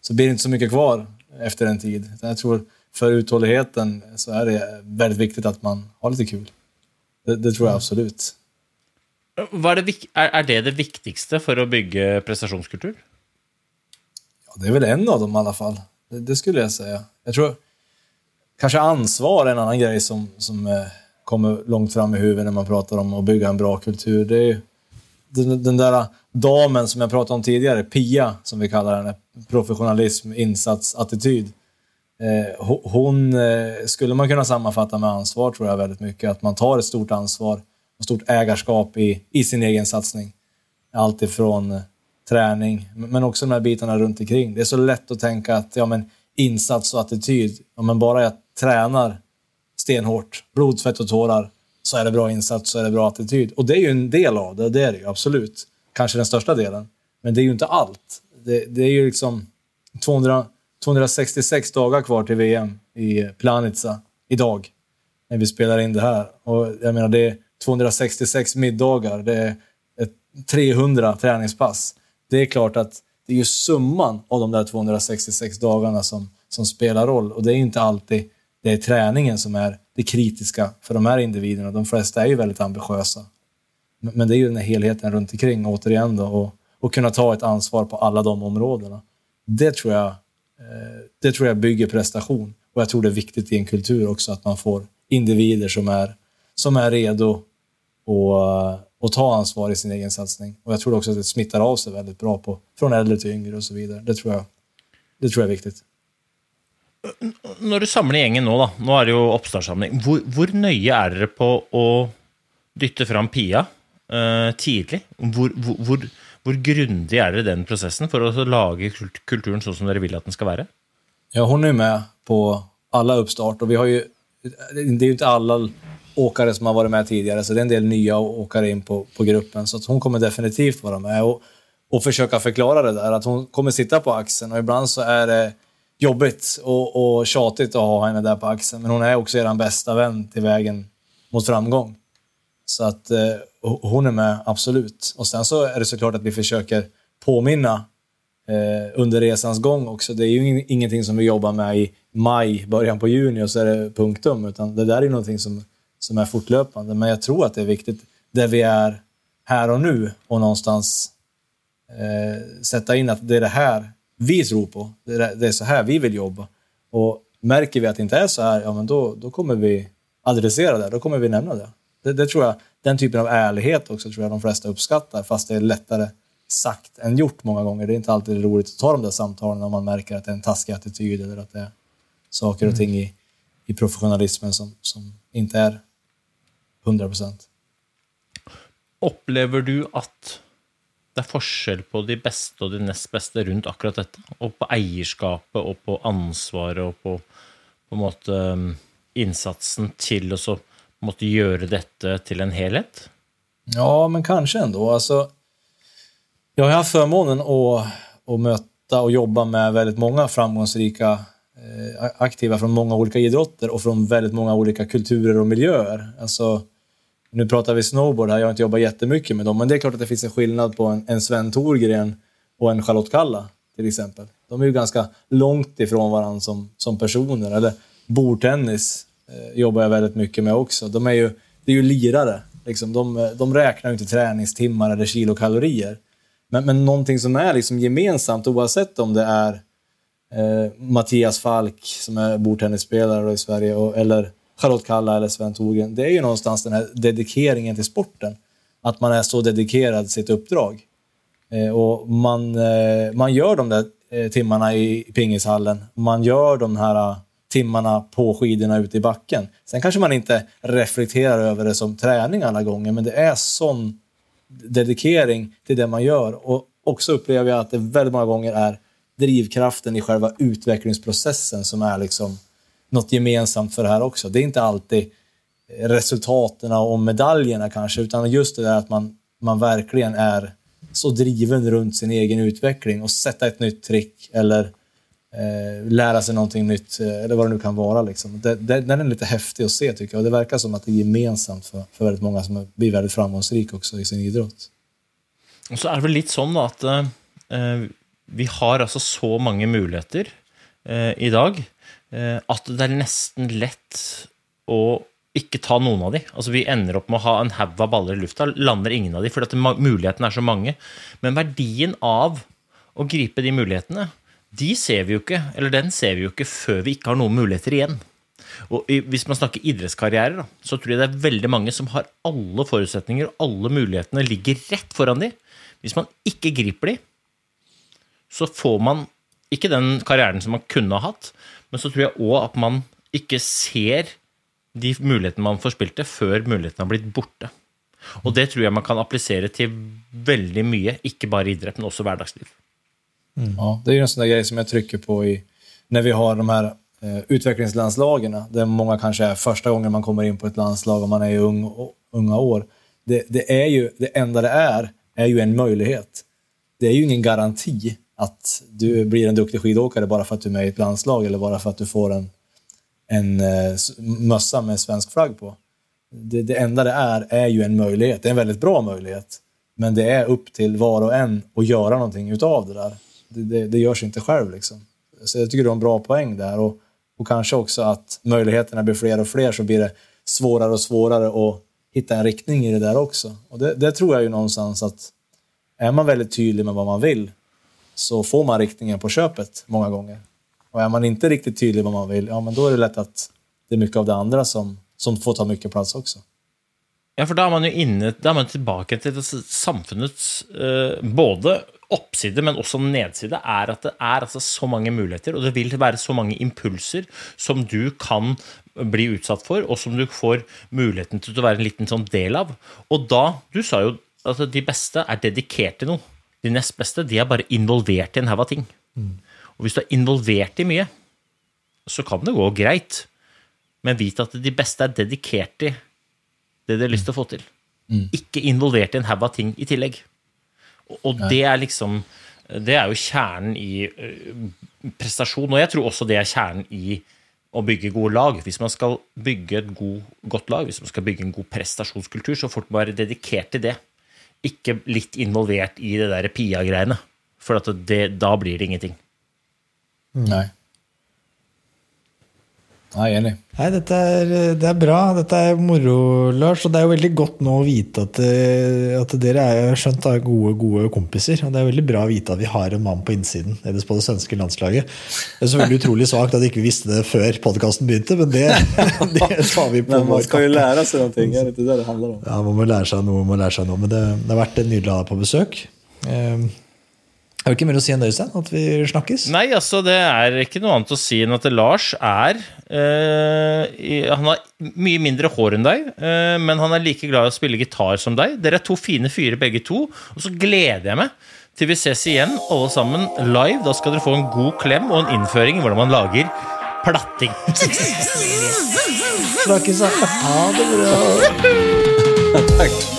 så blir det ikke så mye kvar efter en tid. Jeg Jag tror för uthålligheten så är det väldigt viktigt att man har lite kul. Det, det tror jag absolut. Er, det, er, er det det viktigste for å bygge prestasjonskultur? Ja, det er vel en av dem i alle fall. Det, det skulle jeg si. Jeg tror kanskje ansvar er en annen greie som, som eh, kommer langt fram i huvudet når man prater om å bygge en bra kultur. Det er ju den, den där damen som jag pratade om tidigare, Pia som vi kallar henne, professionalism, insats, attityd. Eh, hon eh, skulle man kunna sammanfatta med ansvar tror jag väldigt mycket. Att man tar ett stort ansvar och stort ägarskap i, i sin egen satsning. Allt ifrån eh, träning, men också de här bitarna runt omkring. Det är så lätt att tänka att ja, men insats och attityd, ja, men bara jag tränar stenhårt, blod, svett och tårar, så är det bra insats, så är det bra attityd. Och det är ju en del av det, det är det ju absolut. Kanske den största delen. Men det är ju inte allt. Det, det är ju liksom 200, 266 dagar kvar till VM i Planica idag, när vi spelar in det här. Och jag menar, det är 266 middagar, det är ett 300 träningspass. Det är klart att det är ju summan av de där 266 dagarna som, som spelar roll. Och det är jo inte alltid det är träningen som är det kritiska för de här individerna. De flesta är ju väldigt ambitiösa. Men det är ju den här helheten runt omkring återigen då, och, och kunna ta ett ansvar på alla de områdena. Det tror jag, eh, det tror jag bygger prestation. Och jag tror det är viktigt i en kultur också att man får individer som är, som är redo och, och ta ansvar i sin egen satsning. Och jag tror också att det smittar av sig väldigt bra på, från äldre till yngre och så vidare. Det tror jag, det tror jag är viktigt. Når du samler gjengen nå, da, nå er det jo oppstartssamling, hvor, hvor nøye er dere på å dytte fram Pia uh, tidlig? Hvor, hvor, hvor, grundig er dere i den prosessen for å lage kulturen sånn som dere vil at den skal være? Ja, hun er med på alle oppstart, og vi har jo det er jo ikke alle åkare som har vært med tidligere, så det er en del nye åkare inn på, på gruppen. Så hun kommer definitivt være med og och försöka förklara det där. Att hon kommer sitta på axeln och ibland så är det jobbigt och, och tjatigt att ha henne där på axeln. Men hon är också er bästa vän till vägen mot framgång. Så att eh, hon är med, absolut. Och sen så är det såklart att vi försöker påminna eh, under resans gång också. Det är ju ingenting som vi jobbar med i maj, början på juni och så är det punktum. Utan det där är någonting som, som är fortlöpande. Men jag tror att det är viktigt där vi är här och nu och någonstans eh, sätta in att det är det här vi tror på. Det är, så här vi vill jobba. Och märker vi att det inte är så här, ja men då, då kommer vi adressera det. Då kommer vi nämna det. det. Det tror jag, den typen av ärlighet också tror jag de flesta uppskattar. Fast det är lättare sagt än gjort många gånger. Det är inte alltid roligt att ta de där samtalen om man märker att det är en taskig attityd eller att det är saker och ting i, i professionalismen som, som inte är 100 procent. Opplever du at det er forskjell på de beste og de nest beste rundt akkurat dette? Og på eierskapet og på ansvaret og på, på en måte um, innsatsen til å på gjøre dette til en helhet? Ja, men kanskje ennå. Altså, jeg har hatt formånen å, å, møte og jobbe med veldig mange framgangsrike eh, fra mange många olika idrotter og fra veldig mange olika kulturer og miljøer. Alltså, nu pratar vi snowboard här, jag har inte jobbat jättemycket med dem, men det är klart att det finns en skillnad på en, en Sven Thorgren och en Charlotte Kalla till exempel. De är ju ganska långt ifrån varandra som, som personer. Eller bordtennis eh, jobbar jag väldigt mycket med också. De är ju, det är ju lirare. Liksom. De, de räknar ju inte träningstimmar eller kilokalorier. Men, men någonting som är liksom gemensamt, oavsett om det är eh, Mattias Falk som är bordtennisspelare i Sverige och, eller Charlotte Kalla eller Sven Togen. Det är ju någonstans den här dedikeringen till sporten. Att man är så dedikerad sitt uppdrag. Eh, och man, eh, man gör de där eh, timmarna i pingishallen. Man gör de här eh, timmarna på skidorna ute i backen. Sen kanske man inte reflekterar över det som träning alla gånger, men det är sån dedikering till det man gör. Och också upplever jag att det väldigt många gånger är drivkraften i själva utvecklingsprocessen som är liksom något gemensamt för det här också. Det är inte alltid resultaten och medaljerna kanske, utan just det där att man, man verkligen är så driven runt sin egen utveckling och sätta ett nytt trick eller eh, lära sig någonting nytt, eh, eller vad det nu kan vara. Liksom. Det, det, den är lite häftig att se tycker jag och det verkar som att det är gemensamt för, för väldigt många som blir väldigt framgångsrika också i sin idrott. Och så er det väl litt sånn att at eh, vi har alltså så mange muligheter eh, i dag eh, at det er nesten lett å ikke ta noen av de. Altså Vi ender opp med å ha en haug av baller i lufta, lander ingen av de, fordi at mulighetene er så mange. Men verdien av å gripe de mulighetene, de ser vi jo ikke, eller den ser vi jo ikke før vi ikke har noen muligheter igjen. Og Hvis man snakker idrettskarrierer, så tror jeg det er veldig mange som har alle forutsetninger og alle mulighetene ligger rett foran de. Hvis man ikke griper de, så får man ikke den karrieren som man kunne ha hatt, men så tror jeg òg at man ikke ser de mulighetene man forspilte, før mulighetene har blitt borte. Og det tror jeg man kan applisere til veldig mye, ikke bare idrett, men også hverdagsliv. Mm. Ja, det är en sånn greie som jeg trykker på i, når vi har de her eh, utvecklingslandslagen, där mange kanskje første första gången man kommer inn på et landslag og man er i ung, unge år. Det, det, er jo, det enda det er, er jo en mulighet. Det er jo ingen garanti att du blir en duktig skidåkare bara för att du är med i ett landslag eller bara för att du får en, en eh, mössa med svensk flagg på. Det, det enda det är, är ju en möjlighet. Det är en väldigt bra möjlighet. Men det är upp till var och en att göra någonting utav det där. Det, det, det görs inte själv. Liksom. Så jag tycker du har en bra poäng där. Och, och kanske också att möjligheterna blir fler och fler så blir det svårare och svårare att hitta en riktning i det där också. Och det, det tror jag ju någonstans att är man väldigt tydlig med vad man vill så får man riktningen på köpet många gånger. Och är man inte riktigt tydlig vad man vill, ja men då är det lätt att det är mycket av det andra som, som får ta mycket plats också. Ja, for da er man jo inne, da er man tilbake til samfunnets eh, både oppside, men også nedside, er at det er altså så mange muligheter, og det vil være så mange impulser som du kan bli utsatt for, og som du får muligheten til å være en liten sånn del av. Og da, du sa jo at de beste er dedikert til noe. De nest beste de er bare involvert i en haug av ting. Og hvis du er involvert i mye, så kan det gå greit, men vit at de beste er dedikert i det de har lyst til å få til. Ikke involvert i en haug av ting i tillegg. Og, og det er liksom Det er jo kjernen i uh, prestasjon, og jeg tror også det er kjernen i å bygge gode lag. Hvis man skal bygge et god, godt lag, hvis man skal bygge en god prestasjonskultur, så folk må være dedikert til det. Ikke litt involvert i det der Pia-greiene. For det, da blir det ingenting. Nej. Ja, er enig. Nei, dette er, det er bra. Dette er moro, Lars. Og det er jo veldig godt nå å vite at, eh, at dere er skjønt er gode, gode kompiser. Og det er veldig bra å vite at vi har en mann på innsiden ellers på det svenske landslaget. Det er selvfølgelig utrolig svakt at vi ikke visste det før podkasten begynte, men det, det tar vi på Men man skal jo lære seg lära sig det inte det det handler om? Ja, man må lære seg noe. Man må lære seg noe. Men det, det har vært nydelig å ha deg på besøk. Eh, Jeg du ikke mer å si enn det, Øystein. At vi snakkes. Nei, altså, det er ikke noe annet å si enn at Lars er eh, Han har mye mindre hår enn deg, eh, men han er like glad i å spille gitar som deg. Dere er to fine fyrer begge to, og så gleder jeg meg til vi ses igjen, alle sammen live. Da skal dere få en god klem og en innføring i hvordan man lager platting. Snakkes, da. Ha det bra. What